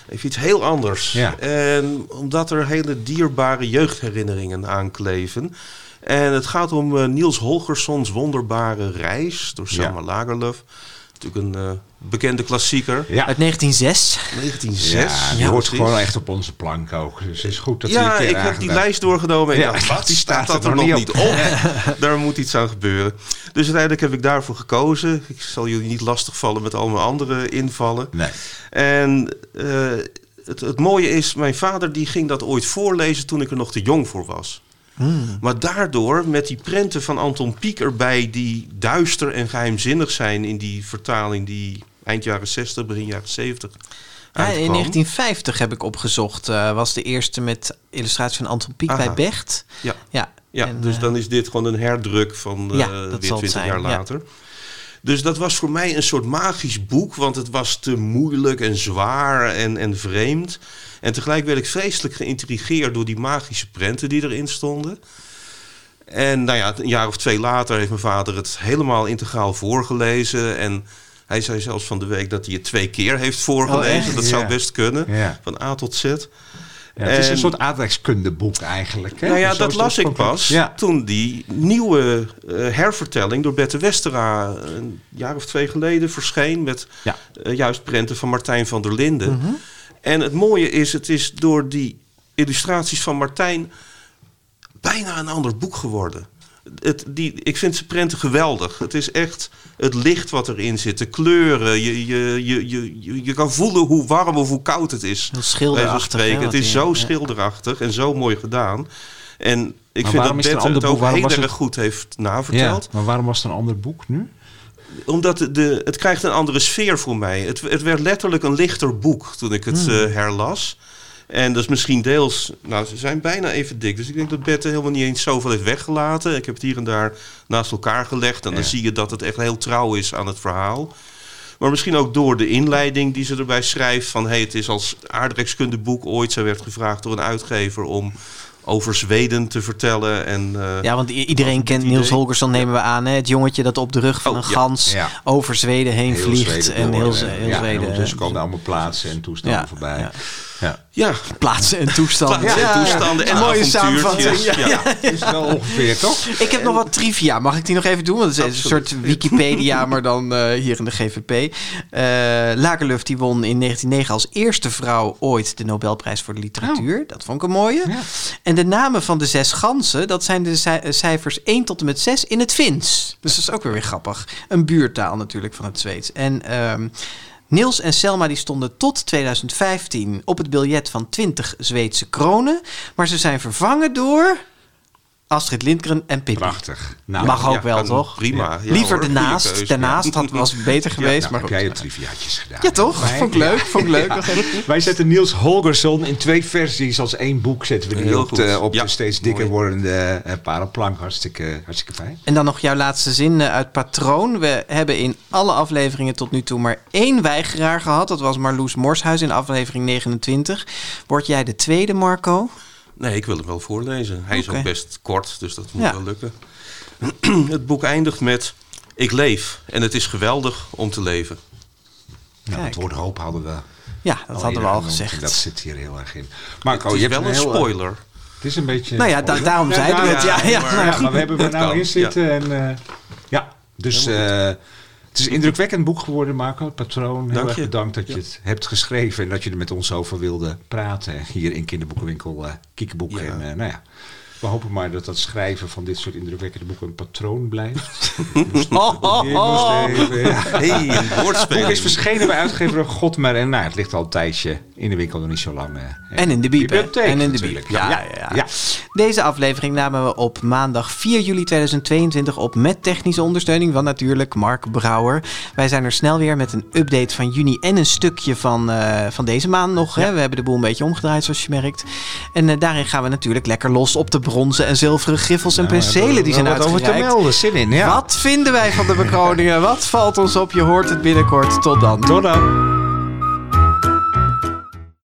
[SPEAKER 4] Even iets heel anders.
[SPEAKER 2] Ja.
[SPEAKER 4] En omdat er hele dierbare jeugdherinneringen aankleven. En het gaat om eh, Niels Holgerssons wonderbare reis door Selma
[SPEAKER 2] Ja.
[SPEAKER 4] Lagerlöf. Natuurlijk een eh, bekende klassieker.
[SPEAKER 2] Ja.
[SPEAKER 3] Uit 1906.
[SPEAKER 4] 1906.
[SPEAKER 2] Ja, die
[SPEAKER 3] Ja,
[SPEAKER 2] hoort
[SPEAKER 4] precies.
[SPEAKER 2] gewoon echt op onze plank ook. Dus het is goed dat
[SPEAKER 4] Ja, ik heb die lijst doorgenomen en
[SPEAKER 2] Ja,
[SPEAKER 4] dacht, wat
[SPEAKER 2] die
[SPEAKER 4] staat
[SPEAKER 2] staat
[SPEAKER 4] dat
[SPEAKER 2] er nog
[SPEAKER 4] nog
[SPEAKER 2] niet
[SPEAKER 4] niet op? Daar moet iets aan gebeuren. Dus uiteindelijk heb ik daarvoor gekozen. Ik zal jullie niet lastigvallen met al mijn andere invallen.
[SPEAKER 2] Nee.
[SPEAKER 4] En eh, het, het mooie is, mijn vader die ging dat ooit voorlezen toen ik er nog te jong voor was. Maar daardoor, met die prenten van Anton Pieck erbij, die duister en geheimzinnig zijn in die vertaling die eind jaren 60, begin jaren 70
[SPEAKER 3] Ja,
[SPEAKER 4] uitkwam.
[SPEAKER 3] in 1950 heb ik opgezocht. eh, was de eerste met illustratie van Anton Pieck bij Becht.
[SPEAKER 4] Ja.
[SPEAKER 3] Ja,
[SPEAKER 4] Ja,
[SPEAKER 3] En,
[SPEAKER 4] dus
[SPEAKER 3] eh,
[SPEAKER 4] dan is dit gewoon een herdruk van
[SPEAKER 3] Ja, dat
[SPEAKER 4] weer
[SPEAKER 3] zal het
[SPEAKER 4] 20
[SPEAKER 3] zijn,
[SPEAKER 4] jaar
[SPEAKER 3] ja.
[SPEAKER 4] Dus dat was voor mij een soort magisch boek, want het was te moeilijk en zwaar en, en vreemd. En tegelijk werd ik vreselijk geïntrigeerd door die magische prenten die erin stonden. En nou ja, een jaar of twee later heeft mijn vader het helemaal integraal voorgelezen. En hij zei zelfs van de week dat hij het twee keer heeft voorgelezen.
[SPEAKER 3] echt?
[SPEAKER 4] dat zou best kunnen,
[SPEAKER 2] Ja.
[SPEAKER 4] van A tot Z.
[SPEAKER 2] Ja, het is een
[SPEAKER 4] En-
[SPEAKER 2] soort aardrijkskundeboek eigenlijk. Hè?
[SPEAKER 4] Nou ja, dat las ik pas
[SPEAKER 2] Ja.
[SPEAKER 4] toen die nieuwe eh, hervertelling door Bette Westera een jaar of twee geleden verscheen met
[SPEAKER 2] Ja.
[SPEAKER 4] eh, juist prenten van Martijn van der Linden.
[SPEAKER 2] Mhm.
[SPEAKER 4] En het mooie is, het is door die illustraties van Martijn bijna een ander boek geworden. Het, die, ik vind zijn prenten geweldig. Het is echt het licht wat erin zit, de kleuren. Je, je, je, je, je, kan voelen hoe warm of hoe koud het is.
[SPEAKER 3] Heel schilderachtig, hè,
[SPEAKER 4] Het is zo
[SPEAKER 3] ja.
[SPEAKER 4] schilderachtig en zo mooi gedaan. En ik
[SPEAKER 2] Maar
[SPEAKER 4] vind dat
[SPEAKER 2] is het
[SPEAKER 4] Bette ook heel erg
[SPEAKER 2] het-
[SPEAKER 4] goed heeft
[SPEAKER 2] Ja,
[SPEAKER 4] naverteld.
[SPEAKER 2] maar waarom was het een ander boek nu?
[SPEAKER 4] Omdat de, de, het krijgt een andere sfeer voor mij. Het, het werd letterlijk een lichter boek toen ik het
[SPEAKER 2] Hmm.
[SPEAKER 4] eh, herlas. En dat is misschien deels... Nou, ze zijn bijna even dik. Dus ik denk dat Bette helemaal niet eens zoveel heeft weggelaten. Ik heb het hier en daar naast elkaar gelegd. En dan zie je dat het echt heel trouw is aan het verhaal. Maar misschien ook door de inleiding die ze erbij schrijft. Van hey, het is als aardrijkskundeboek ooit. Zij werd gevraagd door een uitgever om over Zweden te vertellen. En, eh,
[SPEAKER 3] Ja, want iedereen kent Niels. Holgersson, nemen we aan. Hè? Het jongetje dat op de rug van
[SPEAKER 4] Oh,
[SPEAKER 3] een
[SPEAKER 4] ja.
[SPEAKER 3] gans
[SPEAKER 2] Ja.
[SPEAKER 3] over Zweden heen
[SPEAKER 2] Heel
[SPEAKER 3] vliegt.
[SPEAKER 2] Zweden
[SPEAKER 3] en
[SPEAKER 2] door,
[SPEAKER 3] heel, Z- heel
[SPEAKER 2] ja,
[SPEAKER 3] Zweden.
[SPEAKER 2] En ondertussen
[SPEAKER 3] eh,
[SPEAKER 2] komen allemaal plaatsen en toestanden
[SPEAKER 3] Ja,
[SPEAKER 2] voorbij.
[SPEAKER 3] Ja.
[SPEAKER 2] Ja.
[SPEAKER 3] plaatsen en toestanden.
[SPEAKER 4] plaatsen en toestanden en
[SPEAKER 3] Mooie samenvatting. Ja,
[SPEAKER 4] Ja.
[SPEAKER 2] Is wel ongeveer, toch?
[SPEAKER 3] Ik heb nog wat trivia. Mag ik die nog even doen? Want het is een soort Wikipedia, maar dan eh, hier in de GVP. Eh Lagerlöf die won in 1909 als eerste vrouw ooit de Nobelprijs voor de literatuur. Dat vond ik een mooie.
[SPEAKER 2] Ja.
[SPEAKER 3] En de namen van de zes ganzen, dat zijn de cij- cijfers 1 tot en met 6 in het Fins. Dus dat is ook weer weer grappig. Een buurtaal natuurlijk van het Zweeds. En ehm, Niels en Selma die stonden tot 2015 op het biljet van 20 Zweedse kronen. Maar ze zijn vervangen door Astrid Lindgren en Pippi.
[SPEAKER 2] Prachtig. Nou,
[SPEAKER 3] Mag ook
[SPEAKER 4] Ja,
[SPEAKER 3] wel, toch?
[SPEAKER 4] Prima. Ja,
[SPEAKER 3] Liever
[SPEAKER 4] hoor,
[SPEAKER 3] daarnaast. Daarnaast had, was het beter geweest.
[SPEAKER 2] nou,
[SPEAKER 3] maar
[SPEAKER 2] jij je triviaatjes gedaan.
[SPEAKER 3] Ja, toch?
[SPEAKER 2] Wij-
[SPEAKER 3] Vond ik leuk. Vond ik leuk.
[SPEAKER 2] Ja. Wij zetten Niels Holgersson in twee versies als één boek zetten we die
[SPEAKER 4] Heel
[SPEAKER 2] op,
[SPEAKER 4] goed.
[SPEAKER 2] de, op
[SPEAKER 4] Ja,
[SPEAKER 2] de steeds dikker
[SPEAKER 4] mooi.
[SPEAKER 2] wordende uh, paraplank. Hartstikke, hartstikke fijn.
[SPEAKER 3] En dan nog jouw laatste zin eh, uit Patroon. We hebben in alle afleveringen tot nu toe maar één weigeraar gehad. Dat was Marloes Morshuis in aflevering 29. Word jij de tweede, Marco?
[SPEAKER 4] Nee, ik wil hem wel voorlezen. Hij is ook best kort, dus dat moet
[SPEAKER 3] Ja.
[SPEAKER 4] wel lukken. het boek eindigt met... Ik leef en het is geweldig om te leven.
[SPEAKER 2] Nou, het woord hoop hadden we
[SPEAKER 3] Ja, dat hadden we al
[SPEAKER 2] genoemd.
[SPEAKER 3] gezegd.
[SPEAKER 2] Dat zit hier heel erg in. Marco,
[SPEAKER 4] het is
[SPEAKER 2] je hebt
[SPEAKER 4] wel een
[SPEAKER 2] heel,
[SPEAKER 4] spoiler.
[SPEAKER 2] Het is een beetje...
[SPEAKER 3] Nou ja, da- daarom
[SPEAKER 2] Ja,
[SPEAKER 3] zeiden we het. Ja, ja,
[SPEAKER 4] maar-
[SPEAKER 3] nou ja,
[SPEAKER 2] Ja, maar we hebben er nou in zitten. En, eh, ja, dus eh, het is een indrukwekkend boek geworden, Marco. Het patroon. Heel
[SPEAKER 4] Dank
[SPEAKER 2] erg
[SPEAKER 4] je.
[SPEAKER 2] bedankt dat je het hebt geschreven en dat je er met ons over wilde praten. Hier in kinderboekenwinkel uh. En uh, nou ja, we hopen maar dat dat schrijven van dit soort indrukwekkende boeken een patroon blijft.
[SPEAKER 3] Oh, oh, oh.
[SPEAKER 4] hey, een woordspeling.
[SPEAKER 2] is verschenen bij uitgever Godmer. En nou, het ligt al een tijdje in de winkel, nog niet zo lang. eh,
[SPEAKER 3] En in de
[SPEAKER 2] bibliotheek
[SPEAKER 3] En in de. Ja, ja,
[SPEAKER 2] ja.
[SPEAKER 3] ja. Deze aflevering namen we op maandag 4 juli 2022 op met technische ondersteuning van natuurlijk Mark Brouwer. Wij zijn er snel weer met een update van juni en een stukje van, eh, van deze maand nog. Hè? We hebben de boel een beetje omgedraaid zoals je merkt. En eh, daarin gaan we natuurlijk lekker los op de bronzen en zilveren griffels en
[SPEAKER 2] Nou,
[SPEAKER 3] penselen die zijn
[SPEAKER 2] wat over te
[SPEAKER 3] uitgereikt.
[SPEAKER 2] melden. Zin in, ja.
[SPEAKER 3] Wat vinden wij van de bekroningen? Wat valt ons op? Je hoort het binnenkort. Tot dan.
[SPEAKER 2] Tot dan.